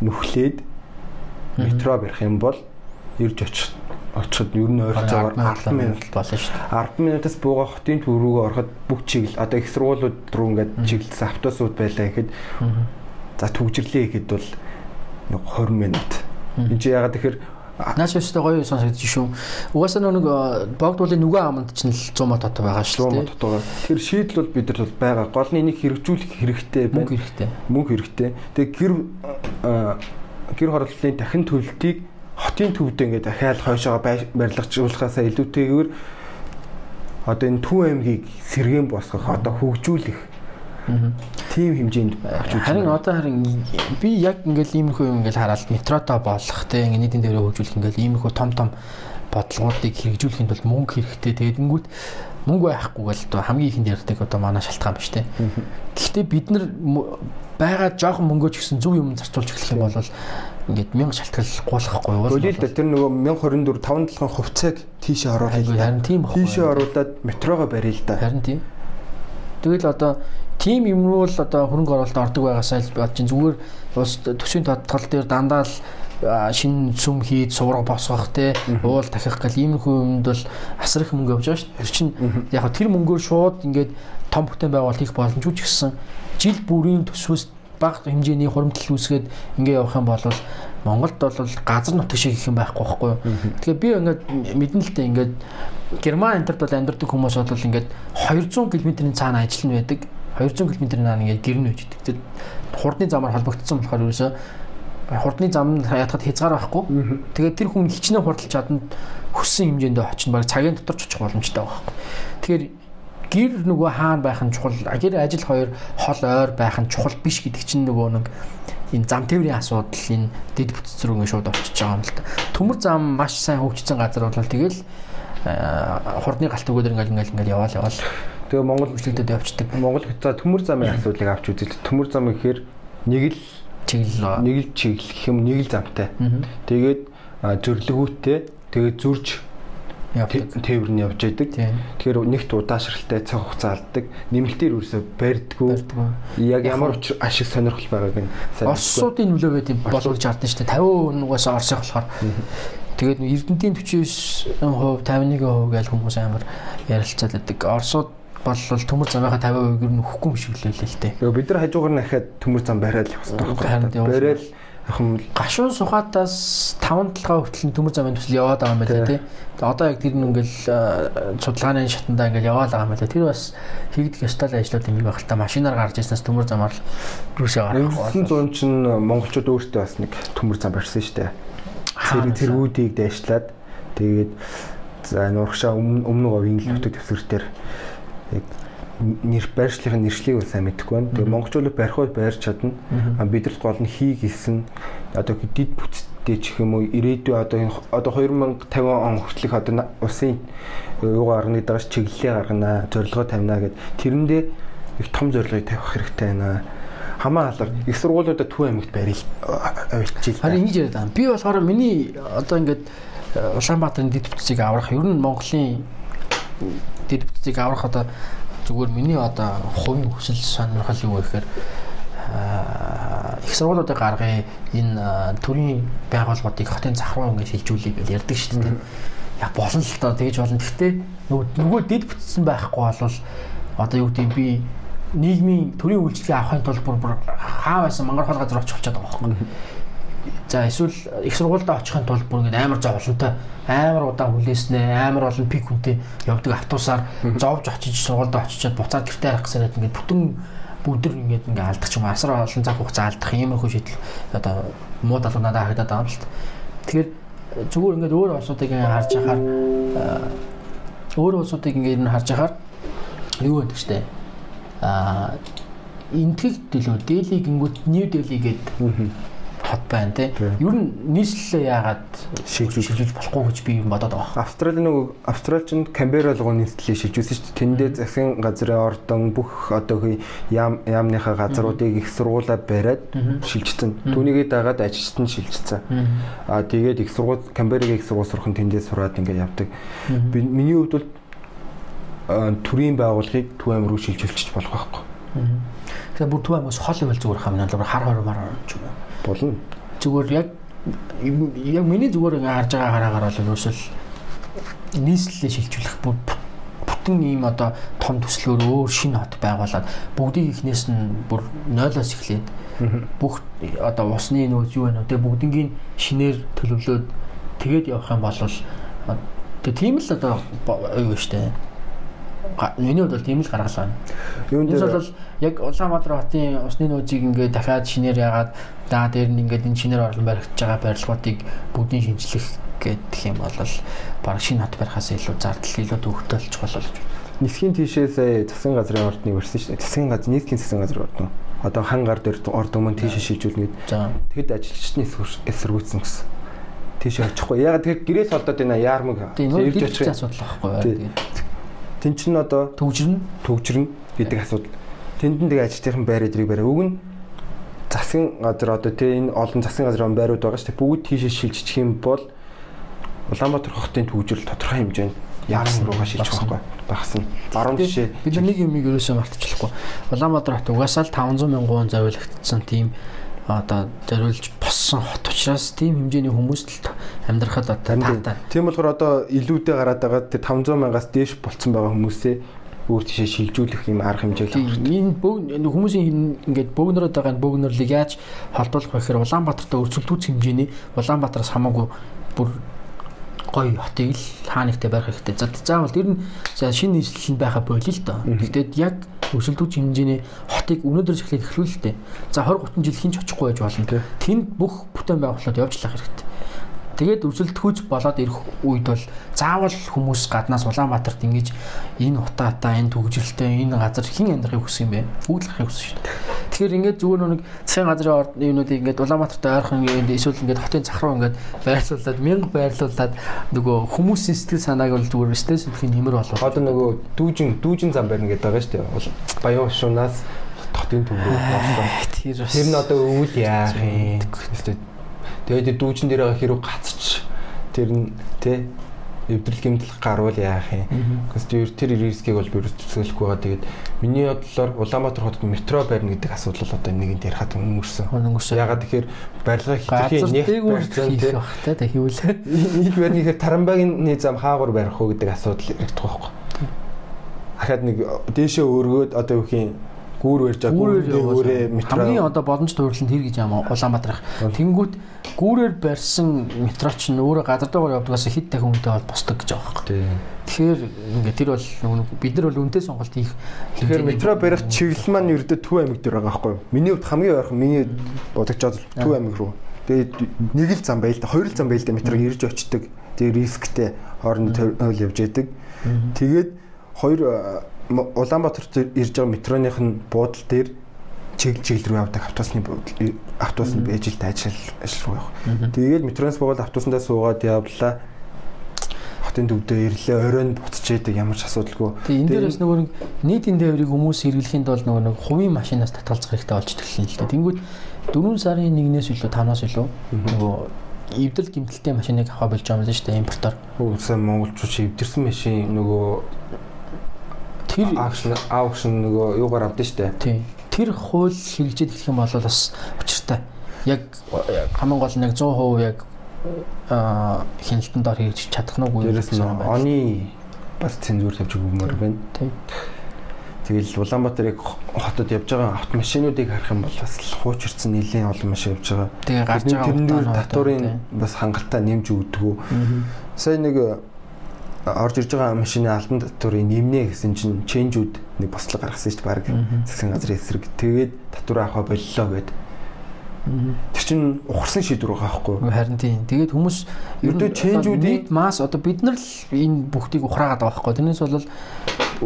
нүхлээд метро барих юм бол ирж очих очиход ер нь ойролцоогоор 10 минут болно шүү дээ. 10 минутаас бууга хотын төв рүүгээ ороход бүх чиглэл одоо их сургуулиуд руу ингээд чиглэлсэн автобусууд байлаа гэхэд за төгжрлээ гэхэд бол нэг 20 минут. Энд чи ягаад тэгэхээр Наач өстэй гоё сонсогдож шүү. Угаасаа нэг э, богдуулын нүгэн аманд ч нь л 100 мод тото байгаа шүү 100 дээ. мод дотоогоор тэр шийдэл бол бид нар бол байгаа. Гол нь энийг хэрэгжүүлэх хэрэгтэй. Мөнгө хэрэгтэй. мөнгө хэрэгтэй. Тэгээ гэр а, гэр хорооллын дахин төлөлтийг хотын төвдөө ингээд дахиад хойшоо барилгажуулахаасаа илүүтэйгээр одоо энэ Төв аймгийг сэргээн босгох одоо хөгжүүлэх тийм хэмжээнд авч үзсэн. Харин одоо харин би яг ингээл иймэрхүү юм ингээл хараад метрото болох те ингээ нийтийн дээр хөгжүүлэх ингээл иймэрхүү том том бодлогоодыг хэрэгжүүлэхэд бол мөнгө хэрэгтэй. Тэгээд ингүүт мөнгө байхгүй гэл одоо хамгийн ихэнд ярьдаг одоо манай шалтгаан ба штэ. Гэхдээ бид нар байгаа жоохон мөнгөө ч гэсэн зөв юм зарцуулж эхлэх юм бол ингээд мянга шалтгаал гуулахгүй юу? Хөлий л тэр нөгөө 1024 5 толгойн хувьцааг тийшээ оруулах. Айгу харин тийм баггүй. Тийшээ оруулаад метрого барил л да. Харин тийм. Тэгэл одоо тим юм руу л одоо хөрөнгө оруулалт ордог байгаасаа л бодож чинь зүгээр улс төсвийн тодтол дээр дандаа л шинэ сүм хийд суурга босгох те уул дахих гэл иймэрхүү юмд бол асар их мөнгө явж байгаа шүү. Тэр чинь яг тэр мөнгөөр шууд ингээд том бүтээн байгуулалт хийх боломжгүй ч гэсэн жил бүрийн төсвөөс бага хэмжээний хуримтлал үүсгээд ингээ явах юм бол Монголд бол газар нутаг шиг их юм байхгүй байхгүй юу. Тэгэхээр би ингээд мэдэн л дээ ингээд Герман энтерд бол амьдардаг хүмүүс бол ингээд 200 км-ийн цаана ажиллана байдаг. 200 км-ийн цаана ингээд гэрнэ үждэг. Тэгээд хурдны замаар холбогдсон болохоор ерөөсөө хурдны зам ятгад хязгаар байхгүй. Тэгээд тэр хүн хичнээн хурдалж чаданд хүссэн хэмжээндээ очно баг цагийн дотор ч очих боломжтой байхгүй. Тэгэхээр гэр нөгөө хаана байх нь чухал гэр ажил хоёр хол ойр байх нь чухал биш гэдэг чинь нөгөө нэг энэ зам тээврийн асуудал энэ дэд бүтц рүү ингэ шууд очиж байгаа юм л та. Төмөр зам маш сайн хөгжсөн газар бол тэгэл хурдны галт өгөөдөр ингээл ингээл ингээл яваал яваал. Тэгээ Монгол хөшлөгдөд явцдаг. Монгол за төмөр замын асуудлыг авч үзэл. Төмөр зам гэхээр нэг л чиглэл нэг л чиглэл гэх юм нэг л замтай. Тэгээд зөвлөгөөтэй тэгээд зурж явдаг. Тээвэр нь явж байдаг. Тэгэхээр нэгт удаашралтай цаг хугацаа алддаг. Нэмэлтээр үрсө барьдгүй. Яг ямар ашиг сонирхол байгааг нь сайн. Орсуудын нөлөө байд юм болгож хардсан шүү дээ. 50% нугаас орсох болохоор. Тэгээд Эрдэнтийн 49%, 51% гэж хүмүүс амар ярилцаад байдаг. Орсууд бол төмөр замынхаа 50% ер нь өгөхгүй юм шиг л л дээ. Бид нар хажуугаар дахиад төмөр зам бариад явах хэрэгтэй. Бариад ахын гашуун сухатаас 5 толгой хүртэл төмөр замын төсөл яваад байгаа юм байна тий. Одоо яг тэр нь ингээл судалгааны шатандаа ингээл яваад байгаа юм байна. Тэр бас хийгдэх ёстой ажлууд юм байх л та машинаар гарч ирснээс төмөр замаар л рүүсээ гарах. 900 чинь монголчууд өөртөө бас нэг төмөр зам барьсан шүү дээ. Тэр тэргүүдийг дайшлаад тэгээд за нурагшаа өмнө говийн л нутаг төвсгэр яг нэр байршлын нэршлийг сайн мэдэхгүй байна. Тэгээ монголчууд барихуул байрч чадна. А бидэрт гол нь хий гэсэн одоо дид бүтцтэй ч юм уу ирээдүй одоо одоо 2050 он хүртэлх одоо улсын юугаар гарганы дагаж чиглэлээ гаргана, зорилгоо тавина гэд тэрэндээ их том зорилгыг тавих хэрэгтэй байна хамаа халар их сургуулиудад Төв аймагт барил авчил. Харин ингэж яриад байгаа. Би болохоор миний одоо ингээд Улаанбаатарын дэд бүтцийг аврах ер нь Монголын дэд бүтцийг аврах одоо зүгээр миний одоо хувийн хүсэл сонирхол юу гэхээр их сургуулиудыг гаргая энэ төрийн байгууллагуудыг хотын зах руу ингэ шилжүүлэе гэж ярьдаг шүү дээ. Яг болно л доо тэгэж болно. Гэхдээ нөгөө дэд бүтцсэн байхгүй бол одоо юу гэдэг би нийгмийн төрийн үйлчлэгээ авахын тулд бүр бүр хаа байсан мангар хол газар очих болчиход байгаа байхгүй. За эсвэл их сургуультай очихын тулд бүр ингэ амар зовлонтой амар удаан хүлээснэ амар олон пик хүнтэй явдаг автобусаар зовж очиж сургуультай очичоод буцаад гэртээ харах гэсэн ингээд бүтэн бүгдэр ингээд ингээ алдах юм. Асар олон цаг хугацаа алдах хөө шийдэл. Одоо муу талуу надад харагдаад байгаа юм л та. Тэгэхээр зүгээр ингээд өөр улсуудыг харж байхаар өөр улсуудыг ингээд харж байхаар юу гэдэг штэ а энтгэл төлөө Дели гингүүт Нью Дели гэдэг хот байна те. Ер нь нийслэлээ яагаад шийдвэрлэж болохгүй гэж би бодоод байгаа. Австрали нөгөө Австралчинд Камбера руу нийслэлээ шилжүүлсэн шүү дээ. Тэндээ засгийн газрын ордон бүх одоо яам яамныхаа газруудыг их сургуулаа бариад шилжчихсэн. Түүнийгээ дагаад ажилчтан шилжчихсэн. Аа тэгээд их сургууль Камберагийн их сургууль сурах нь тэндээ сураад ингээд явдаг. Миний хувьд бол төрийн байгууллагыг Төв аймаг руу шилжүүлчих болох байхгүй. Тэгэхээр бүр Төв аймагаас хол ивэл зүгээр хам нь хар хор мар ч юм уу. Болно. Зүгээр яг яг миний зүгээр харж байгаа хараагаар бол ерөөсөл нийслэлээ шилжүүлэх бүтэн ийм одоо том төслөөр өөр шинэ хот байгуулад бүгдийг ихнээс нь бүр нойлоос эхлээд бүх одоо усны нөөц юу байна вэ? Бүгднгийн шинээр төлөвлөөд тэгээд явах юм бол тэгээ тийм л одоо юу штэ миний хувьд бол тийм л гаргалаа. Юунд дээр бол яг Улаанбаатар хотын усны нөөцийг ингээд дахиад шинээр яагаад даа дээр нь ингээд энэ шинээр орлон баригдаж байгаа барилгуудыг бүгдийг шинжлэх гэдэг юм бол баг шинэ хот барихаас илүү зардал илүү төвөгтэй болчих болол. Нисхийн тийшээ сая засгийн газрын ордныг барьсан шүү дээ. Засгийн газар нийтийн засгийн газар ордон. Одоо хан гар дээр ордон мөн тийшээ шилжүүлнэ гэд. Тэгэд ажилчны эсэргүүцсэн гэсэн тийш очихгүй. Яг тэр гэрээс олдоод байна яармаг. Ирж очих асуудал байхгүй. Тэн чин одоо төгжрөн төгжрөн гэдэг асуудал. Тэнд нь тэгээ ажилтныхан байр эдрийг барай. Уг нь засгийн газар одоо тий энэ олон засгийн газрын байрууд байгаа шүү дээ. Бүгд тийшээ шилжчих юм бол Улаанбаатар хотын төвжирэл тодорхой хэмжээнд Ягсан руугаа шилжих байхгүй. Багасна. Баруун жишээ бид нэг юм ерөөсөө мартчихлахгүй. Улаанбаатар хот угаасаа л 500 мянган зориулагдсан тийм одоо зориулж боссон хот учраас тийм хэмжээний хүмүүс л амьдрахад одоо таатай. Тийм болохоор одоо илүүдээ гараад байгаа тэр 500 мянгаас дээш болцсон байгаа хүмүүсээ өөр тийшээ шилжүүлэх юм арга хэмжээл авах. Энэ хүмүүсийн ингээд бөөгнөрөд байгаа бөөгнөрлийг яаж холбоолох вэ гэхээр Улаанбаатартай өрсөлдөөц хэмжээний Улаанбаатараас хамаагүй бүр гоё хотыг л хаанигтай барих хэрэгтэй. За заавал тэр нь шинэ нийслэл нь байха болио л доо. Гэхдээ яг өрсөлдөөч хэмжээний хотыг өнөөдрөөс эхлээд эхлүүлэлтэй. За 20 30 жил хинч очихгүй байж болно. Тэнд бүх бүтээн байгуулалт явуулах хэрэгтэй. Тэгээд өрсөлдөхүйц болоод ирэх үед бол заавал хүмүүс гаднаас Улаанбаатарт ингэж энэ утаатай, энэ төгжрэлтэй, энэ газар хэн амьдрахыг хүсэх юм бэ? Ахыг хүсэж шүү дээ. Тэгэхээр ингээд зүгээр нэг засгийн газрын юмнуудыг ингээд Улаанбаатарт ойрхон эсвэл ингээд хотын зах руу ингээд байрлуулад, мянга байрлуулад нөгөө хүмүүсийн сэтгэл санааг бол зүгээр стресс өдөрхийн нэмэр болов. Одоо нөгөө дүүжин дүүжин зам барина гэдэг байгаа шүү дээ. Баян шунаас хотын төв рүү бослоо. Тэр нь одоо өвөл яах юм? Тэгээд дүүжин дээр хэрэг гацч тэр нь тий эвдрэл гэмтэл гарвал яах юм. Гэхдээ тэр рискийг бол би төсөөлөхгүй байгаа. Тэгээд миний бодлоор Улаанбаатар хотод метро барина гэдэг асуудал одоо нэгэнд ярихад өнгөрсөн. Өнгөрсөн. Ягаад тэгэхээр барилга хитрхийн нэг барьсан тий. Тэ хийвэл. Нэг барина гэхээр Тарамбагийн зам хаагур барих уу гэдэг асуудал ирдэг байхгүй. Ахаад нэг дээшээ өргөөд одоо юу юм гүүр барьж байгаа гүүрээ метро хамгийн одоо боломж төвөрлөнд хэр гэж юм Улаанбаатарх. Тэнгүүд гүүрээр барьсан метро ч нөөрэ газар дуугаар явдгаас хэд дахин үнэтэй бол босдог гэж байгаа байхгүй. Тэгэхээр ингээд тэр бол бид нар бол үнэтэй сонголт хийх. Тэгэхээр метро барих чиглэл маань ердөө Төв аймаг дээр байгаа байхгүй. Миний хувьд хамгийн ойрхон миний бодогчод Төв аймаг руу. Тэгээд нэг л зам байл та хоёр л зам байл та метрог ирж очдөг. Тэгээд рисктэй хооронд тойл явж яадаг. Тэгээд хоёр Улаанбаатарт ирж байгаа метроных нь буудал дээр чиглэл чиглэл рүү явдаг автобусны автобус нь бэжилт ажил ажил руу явах. Тэгээд метроноос богол автобусандаа суугаад явлаа. Хотын төвдөө ирлээ, оройн буцчээдэг ямар ч асуудалгүй. Тэгээд энэ дээрээс нөгөө нийтийн дээврийг хүмүүс хэрэглэхийн тулд нөгөө нэг хувийн машинаас татгалзах хэрэгтэй болж төрлөн л дээ. Тэнгүүд 4 сарын 1-ээс илүү 5-аас илүү нөгөө эвдэл гимтэлтэй машиныг авах болж байгаа юм л шүү дээ импортоор. Үгүй монголчууд эвдэрсэн машин нөгөө тэр акшн аукшн нөгөө юугаар авдсан шүү дээ. Тийм. Тэр хууль хэрэгжээд эхлэх юм бол бас учиртай. Яг хамгийн гол нь яг 100% яг аа хяналтанд ор хийж чадах нь үгүй. Дээрээс нь оны бас цензуур тавьж өгмөр байна. Тийм. Тэгэл Улаанбаатарыг хотод явж байгаа автомашинуудыг харах юм бол бас хуучирсан нэлийн олон машин явж байгаа. Тэгээ гарч байгаа татварын бас хангалттай нэмж өгдөг. Сая нэг орж ирж байгаа машины алтан татварыг нэмнэ гэсэн чинь ченжүүд нэг бослог гаргасан шүү дээ баг засгийн газрын эсрэг тэгээд татвар авах боллоо гэд. Тэр чинь ухарсан шийдвэр байгаа байхгүй юу? Харин тийм. Тэгээд хүмүүс ердөө ченжүүдийн масс одоо бид нар л энэ бүгдийг ухраагаад байгаа байхгүй. Тэрнээс бол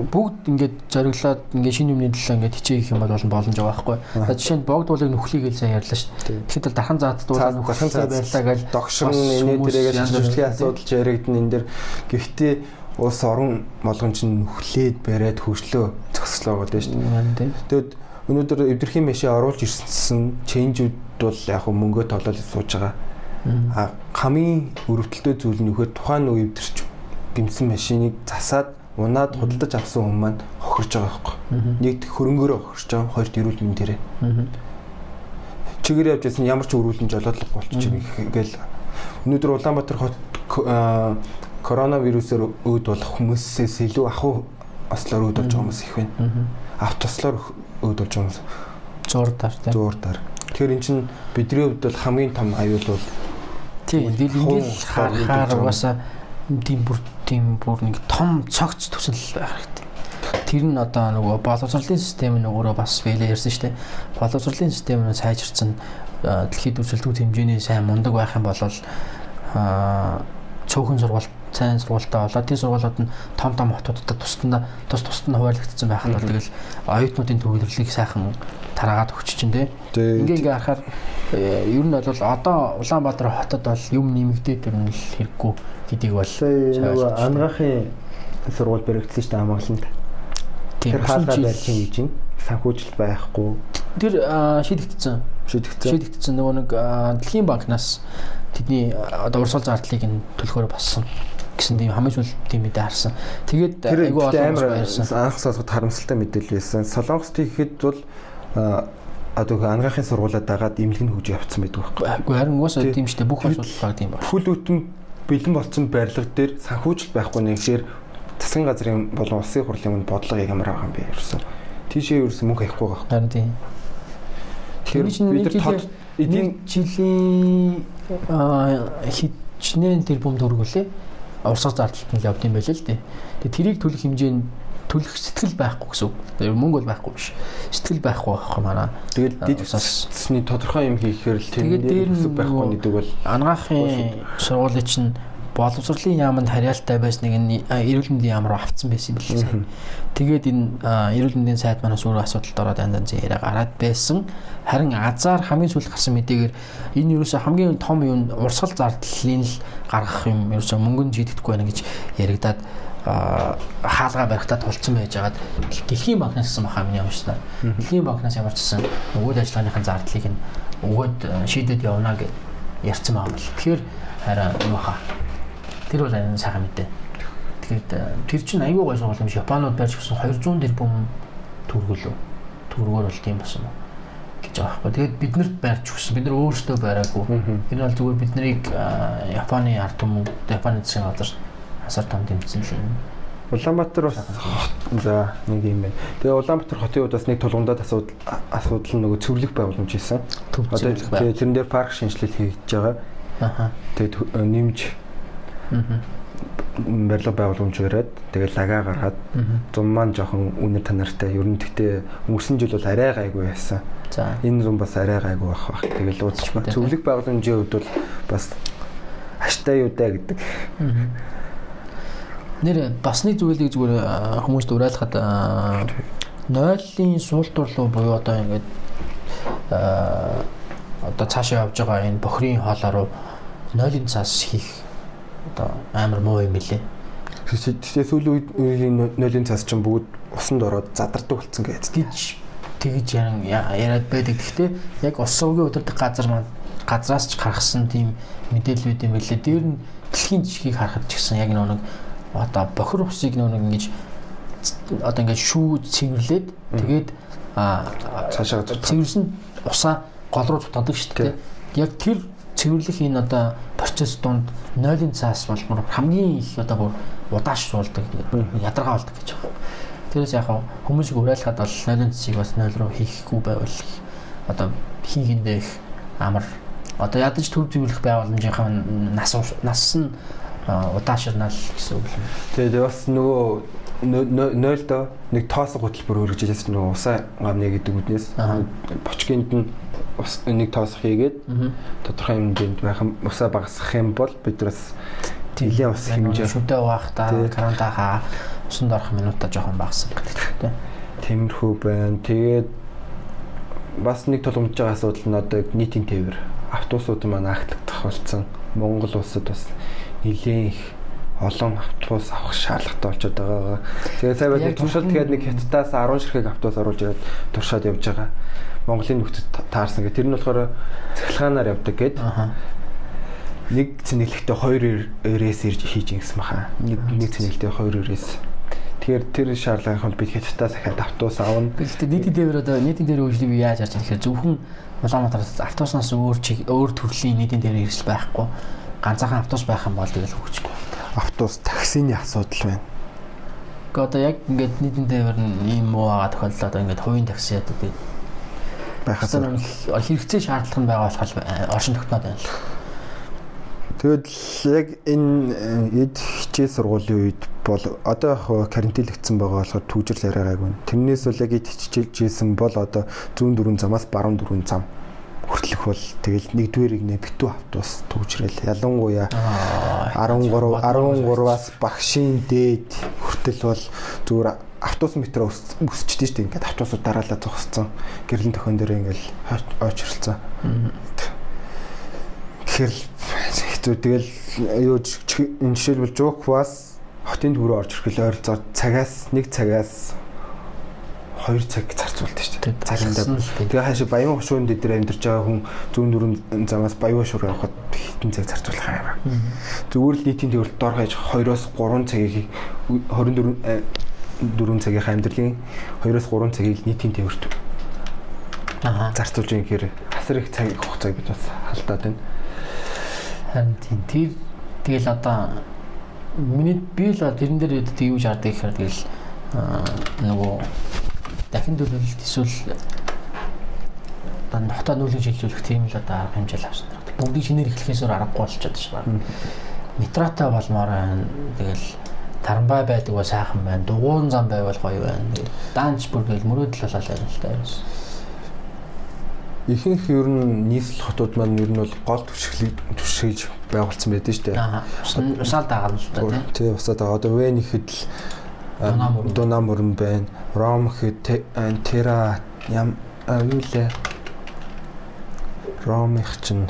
бүгд ингээд зориглоод ингээд шинэ юмны төлөө ингээд хичээх юм бол боломж байгаа байхгүй. За жишээ нь богдуулыг нөхлийг л сайн ярьлаа шүү дээ. Тэгэхэд дархан заад дуулаад нөхлөхийн цаа байрлаа гэж догшин инээ тэрэгээс шилжүүлэхийн асуудал яригдана энэ дэр гэхдээ улс орон болгон чинь нөхлээд бариад хөрслөө зөкслөө гэдэг шүү дээ. Тэгэд өнөөдөр эвдэрхийн машин оруулж ирсэн ченжүүд бол яг хөө мөнгөө толоод сууж байгаа. А хамгийн өрөвдөлтөө зүйл нь үхээр тухайн нэг эвдэрч гимсэн машиныг засаад унаад худалдаж авсан хүмүүс маань хохирж байгаа байхгүй. Нэгд хөрөнгөөрөө хохирж байгаа, хоёрт эрүүл мэнд дээрээ. Чигээр явж байсан ямар ч өрүүлэн жолоодлого болчих юм гээл. Өнөөдөр Улаанбаатар хот коронавирусээр өөд болох хүмүүсээс илүү ахуй ослоор өөд болж байгаа хүмүүс их байна. Автослоор өөд болж байгаа хүмүүс зуурдаар тийм. Зуурдаар. Тэгэхээр эн чинь бидний хувьд бол хамгийн том аюул бол тийм ингээл харахаар угаасаа тийм бүр тийм бүр нэг том цогц төсөл байх хэрэгтэй. Тэр нь одоо нөгөө боловсролын систем нь өөрөө бас бэлээ ярьсан шүү дээ. Боловсролын систем нь сайжирсан дэлхийд өрсөлдөх хэмжээний сайн мундаг байх юм бол цөөхөн сургууль сайн сургуультай болоод тийм сургуулиуд нь том том хотуудад тусдаа тус тусад нь хуваарлагдсан байх нь бол тэгэл оюутнуудын төвлөрлийг сайхан тараагаад өгч чинь тий. Ингээ ингээ харахаар ер нь бол одоо Улаанбаатар хотод бол юм нэмэгдээд ер нь л хэрэггүй гэдгийг бол нөгөө ангаахын сургууль баригдсан шүү дээ амгаланд. Тэр хаалгаа барьсан гэж юм. Санхүүжилт байхгүй. Тэр шийдэгдсэн. Шийдэгдсэн. Шийдэгдсэн нөгөө нэг Дэлхийн банкнаас тэдний одоо урсгал зардлыг нь төлөхөөр болсон. гэсэн тийм хамгийн сүүл тийм мэдээ харсан. Тэгээд айгүй олон баярсан. анх сонсоход харамсалтай мэдээлэл байсан. Солонгост ихэд бол одоо ангаахын сургуулаад дагаад имлэг нь хөгж явцсан байдаг байхгүй. Үгүй харин Тий. тийм шүү дээ. Бүх асуудал баг тийм баг. Хүл үтэн бэлэн болсон барилга дээр санхүүжил байхгүй нэгшээр засгийн газрын болон улсын хурлын өмнө бодлого ямар байгаа юм бэ ерөөсөн. Тийшээ ерөөсөн мөнгө аяхгүй байгаа. Харин тийм. Тэгэхээр бид нар тод эдийн жилийн хичнээн тэрбум төгрөглөө урсгал зардалт нь л явд юм байл л дээ. Тэгээ тэрийг төлөх хэмжээнд төлөх сэтгэл байхгүй гэсэн үг. Мөнгө бол байхгүй биш. Сэтгэл байхгүй байхгүй манай. тэгэл дид цэцний тодорхой юм хийхээр л Тэгээд дээр нь байхгүй гэдэг бол Ангаахын сургуулийн чинь боловсролын яамд харьяалтай байсныг а, эрүүл мэндийн яам руу авцсан байсан билээ. сая. Тэгээд энэ эрүүл мэндийн сайд манаас өөрөө асуудалд ороод янз янзын яриа гараад байсан. Харин азар хамгийн сүүлд гарсан мэдээгээр энэ ерөөсө хамгийн том юм урсгал зардлын л гаргах юм ерөөсө мөнгөнд шийдэгдэхгүй байна гэж яригадаад хаалгаа барихтаа тулцсан байж байгаад дэлхийн банкнаас гэсэн баха миний уншсан. Дэлхийн банкнаас ямар ч гэсэн өгөөд ажиллагааныхын зардлыг нь өгөөд а, шийдэд явна гэж ярьсан байгаа юм. Тэгэхээр хараа юу хаа. Тэр бол аюун сайхан мэдээ. Тэгээд э, тэр чинь аюу гой сургууль юм шиг Японууд барьж өгсөн 200 тэрбум төгрөгөлөө. Төгрөгөөр бол тийм болсон юм гэж байгаа байхгүй. Тэгээд биднэрт барьж өгсөн. Бид нар өөрсдөө бариагүй. Энэ бол зүгээр бид нарыг э, Японы ард түмэн, Японы засгийн газар хасар том тэмцэн л юм. Улаанбаатар бас за нэг юм байна. Тэгээ Улаанбаатар хотын хувьд бас нэг тулгуундаад асуудал асуудал нөгөө цэвэрлэх байгууламж хийсэн. Одоо тэгээ тэрэн дээр парк шинжилэл хийж байгаа. Аха. Тэгээд э, нэмж Мгм. барилга байгууламж бариад тэгээд лагаа гаргаад зам маань жоохон үнэр танартай. Ер нь гэхдээ өнгөрсөн жил бол арай гайгүй байсан. За. Энэ зам бас арай гайгүй байх бах. Тэгэл. Тэ, тэ. Цэвэрлэх байгууламжийн хувьд бол бас хаштай юу даа гэдэг. Нэр бас нэг зүйлийг зүгээр хүмүүст уриалахад а, нойлын суултурлуу буюу одоо ингээд одоо цаашаа явж байгаа энэ бохрийн хоолоо руу нойлын цаас хийх одоо амар муу юм билээ. Тэгээ сүүлийн үеийн нойлын цаас чинь бүгд усанд ороод задардаг болсон гэж. гэж тэгж яриад байдаг. Гэхдээ яг ус сувгийн удирдах газар маань газраас ч гаргасан тийм мэдээлэлүүд юм билээ. Дээр нь дэлхийн жишгийг харахад ч гэсэн яг нэг одоо бохир усыг нэг ингэж одоо ингэж шүү цэвэрлээд тэгээд Цаашаа цэвэрсэн усаа гол руу цутгадаг шүү дээ. Яг тэр цэвэрлэх энэ одоо процесс донд нойлын цаас болмор хамгийн их одоо бүр удаашруулдаг ядаргаа болдог гэж байгаа. Тэрээс яг хаа хүмүүсийг уриалахад бол нойлын цэсийг бас нойл руу хийхгүй байвал одоо хийгэндээ их амар одоо ядаж төв зөвлөх байгууламжийнхаа нас нас нь а, удаашрнаа л гэсэн үг юм. Тэгээ бас нөгөө нойлд нэг тоосго хөтөлбөр өргөжлээс нөгөө усаа гамны гэдэг үднээс бочгинд нь ус нэг тоосох хийгээд тодорхой хэмжээнд байх усаа багасгах юм бол бид бас Нилийн ус хэмжээ. нэг Шүдэ уваах та Тий. каранта хаа усанд орох минутаа жоохон багассан гэдэг тийм. Тэмэрхүү байна. Тэгээд бас нэг тулгамж байгаа асуудал нь одоо нийтийн тээвэр. Автобусууд маань агтлагдах болсон. Монгол улсад бас нэлээд их олон автобус авах шаардлагатай болчиход байгаа. Тэгээд сая байдаг туршилт тэгээд нэг хятадаас 10 ширхэг автобус оруулж ирээд туршаад явж байгаа. Монголын нөхцөд та- таарсан гэх. Тэр нь болохоор цахилгаанаар явдаг гэд нэг цэнэглэхдээ 2 рейс ирж хийж ингэсэн баха. Нэг нэг цэнэглэхдээ 2 рейс. Тэгэхээр тэр шаардлагын хувьд бид хятадаас дахиад автобус авна. Гэхдээ нийтийн дээр одоо нийтийн дээр үйлчлэг би яаж харж байгаа гэхээр зөвхөн Улаанбаатараас автобуснаас өөр чиг өөр төрлийн нийтийн дээр хэрэгсэл байхгүй. Ганцхан автобус байх юм бол тэгэл хөгжихгүй. Автобус таксины асуудал байна. Гэхдээ одоо яг ингээд нийтийн дээр нь ийм муу байгаа тохиолдол одоо ингээд хувийн такси одоо би Байхаас хэрэгцээ шаардлага нь байгаа болохоор э, оршин тогтноод байна л. Тэгэд яг энэ эд хичээл сургуулийн үед бол одоо яг карантинлэгдсэн байгаа болохоор түүжил яриагаагүй. Тэрнээс бол яг эд хичээлжсэн бол одоо зүүн дөрвөн замаас баруун дөрвөн зам хүртэлх бол тэгэл нэгдүгээрийг нэ битүү автобус түүжрэл. Ялангуяа 13 13-аас багшийн дээд хүртэл бол зүгээр автобус метро өсчихдээ шүү дээ. Ингээд автобусууд дараалал зогссон. Гэрлэн төхөн дээр ингээд ойчрлцсан. Тэгэхээр хэцүү тэгэл юу жишээлбэл жууквас хотын төв рүү орж ирэх ойролцоогоор цагаас нэг цагаас 2 цаг зарцуулдаг шүү дээ. Дээ. Тэгээ хаашаа баян хушуунд дээр амьдарч байгаа хүн зүүн дөрөв замаас баян шуур явахад хитэн цаг зарцуулах юм. Зүгээр л нийтийн төвөрт дор хаяж 2-оос 3 цагийг 24 э, дөрвөн цагийн амьдралын 2-оос 3 цагийг нийтийн төвөрт Аа. зарцуулж байгаа гэхээр хасар их цаг хугацааг бид бас халдаад байна. Харин тийм. Тэр тэгэл одоо миний би л тэрэн дээр хэд юу жаардаг гэхээр тэгэл аа, нөгөө дахин төлөвлөлт эсвэл одоо нохтой нүүлгэн шилжүүлэх тийм л одоо арга хэмжээл авсан. Бүгдийг шинээр эхлэхээс өөр аргагүй болчиход шүү дээ. Нитратай болмоор байна. Тэгэл тарамбай байдаг бол сайхан байна. Дугуун зам байвал гоё байна. Даанч бүр тэгэл мөрөөдөл болол байна л та. Ихэнх ер нь нийслэл хотууд маань ер нь бол гол түвшиглийг түвшиглж байгуулсан байдаг шүү дээ. Аа. Усаал дагаал л та тийм. Тий усаад байгаа. Одоо Вен ихэд л Дунаа мөрөн. Байна. Ром а, Тера ям а, юу лээ. Ром их чинь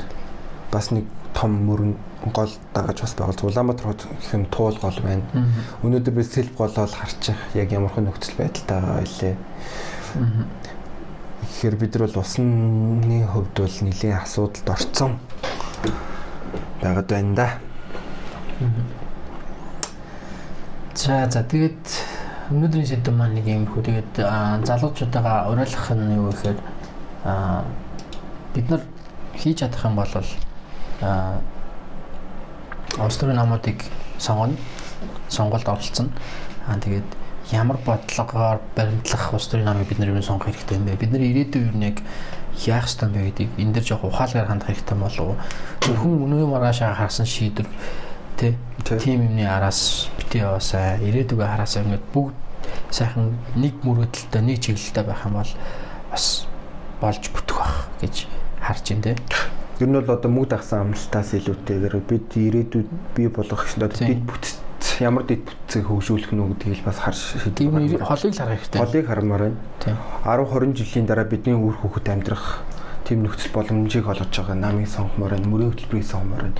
бас нэг том мөрөн гол дагаж бас байгуулж Улаанбаатар хот нь туул гол байна. Өнөөдөр би сэлб голол харчих яг ямархан нөхцөл байдалтай байгаа илээ. Тэгэхээр бид нар бол усны хувьд бол нэлийн асуудалд орцсон байгаад байна да. За за тэгээд өнөөдрийн сэдэв маань нэг юм хөө тэгээд аа, залуучуудаа уриалгах нь юу гэхээр бид нар хийж чадах юм бол Австрийн намуудыг сонгоно. Сонголт оролцсон. Аа тэгээд ямар бодлогоор баримтлах Австрийн намыг бид юу сонгох хэрэгтэй юм бэ? Бид нар ирээдүйн юу нэг яах ёстой юм бэ гэдгийг энэ дэр жоох ухаалгаар хандах хэрэгтэй болов? Зөвхөн өнөө маргаашаа харсан шийдвэр Тий. тим юмны араас бити яваасаа ирээдүгөө хараасаа ингээд бүгд сайхан нэг мөрөөдөлтөй нэг чиглэлтэй байх юм бол бас болж бүтэх бах гэж харж байна те. Ер нь бол одоо мөнгө дагсан амлалтаас илүүтэйгээр бид ирээдүйд бий болгох гэсэн одоо дэд бүтц ямар дэд бүтцийг хөгжүүлэх нь гэдгийг бас харж шийдэх. холыг л харах хэрэгтэй. Холыг хармаар байна. Тийм. 10 20 жилийн дараа бидний үр хүүхэд амьдрах тийм нөхцөл боломжийг олгож байгаа намыг сонгомоор байна, мөрийн хөтөлбөрийг сонгомоор байна.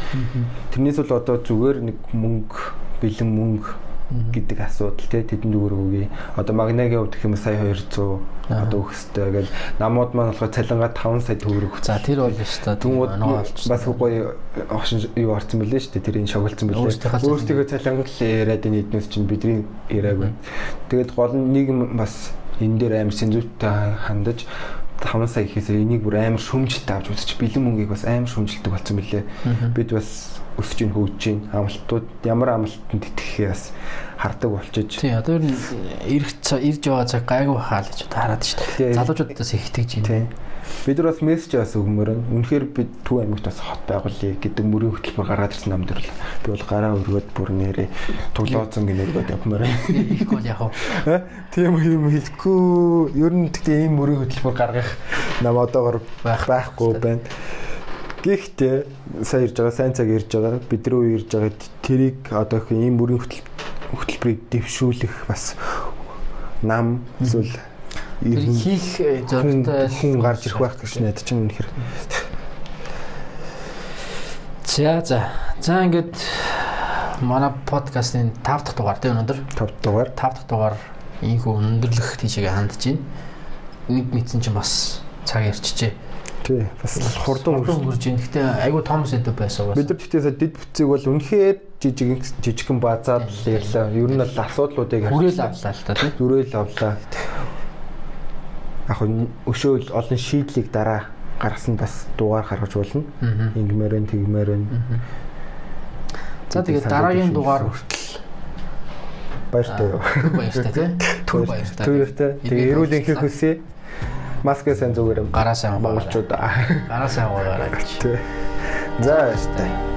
Тэрнээс бол одоо зүгээр нэг мөнгө, бэлэн мөнгө гэдэг асуудал тий тэдэнд үгүй. Одоо магнагийн хувьд гэх юм сая 200 Аа. одоо өгөхтэй гэл намууд маань болохоор цалингаа 5 сая төгрөг За тэр бол Түнүүд нөгөө олж бас гоё огшин юу орсон бэлээ шүү дээ. Тэрийг шоглцсон бэлээ. Өөрсдийнхөө цалин. Өөрсдийнхөө цалингал яриад энэ эднээс чинь бидний яриаг байна. Тэгээд гол нь нийгэм бас энэ дээр амар сэнзүүттэй хандаж 5 сая ихээсээ энийг бүр амар шөмжилт авч үзчих бэлэн мөнгийг бас амар шөмжилдэг болсон бэлээ. Бид бас өсөж ин хөгжиж ин амлалтууд ямар амлалтанд итгэхээ бас хардаг болчиж. Тий одоо ер нь ирэх ирж байгаа цаг гайгүй хаа л гэж одоо хараад шүү дээ. Залуучуудаас их итгэж байна. Бид нар бас мессеж бас өгмөр нь. Үнэхээр бид Төв аймагт бас хот байгуулъя гэдэг мөрийн хөтөлбөр гаргаад ирсэн нам дээр л би бол гараа өргөд бүр нэрээ туглооцсон гинэргээд явмаар байна. Их гол яг уу. Ха? Тийм юм хэлэхгүй. Ер нь тэгтээ ийм мөрийн хөтөлбөр гаргах нам одоогор Байх- байхгүй байна. Гэхдээ сайн ирж байгаа, сайн цаг ирж байгаа. Бид рүү ирж байгаа тэрийг одоо их ийм мөрийн хөтөл хөтөлбөрийг дэвшүүлэх бас нам эсвэл Тэр хийх э, хүн зорилготой хүн гарч ирэх байх гэж найдаж чинь үнэхээр За за. За ингээд манай подкастын 5 дахь дугаар тийм өнөөдөр тав дугаар 5 дахь дугаар ийхүү өндөрлөх тийшээ хандж байна. Нэг мэдсэн чинь бас цаг ярьчихжээ. тий бас хурдан хурж байна. Гэтэ айгүй том сэдв байсан бас. бид нар тэгтээс дид бүтцийг бол үнэхээр жижиг жижигхэн базаад л ярьлаа. Ер нь бол асуудлуудыг Хүрээл авлаа л та тийм. Зүрээл авлаа. Яг өшөөл олон шийдлийг дараа гаргасан бас дугаар гаргаж болно. Ингмээр нь тэгмээр нь За тэгээд дараагийн дугаар хүртэл баяртай юу. баяртай тийм. Түр баяртай. Түртэй. Тэгээ эрүүл энхийг хүсье. Маскаа сайн зүгээр гараа сайн монголчууд. гараа сайн гэж. Тий. За баяртай.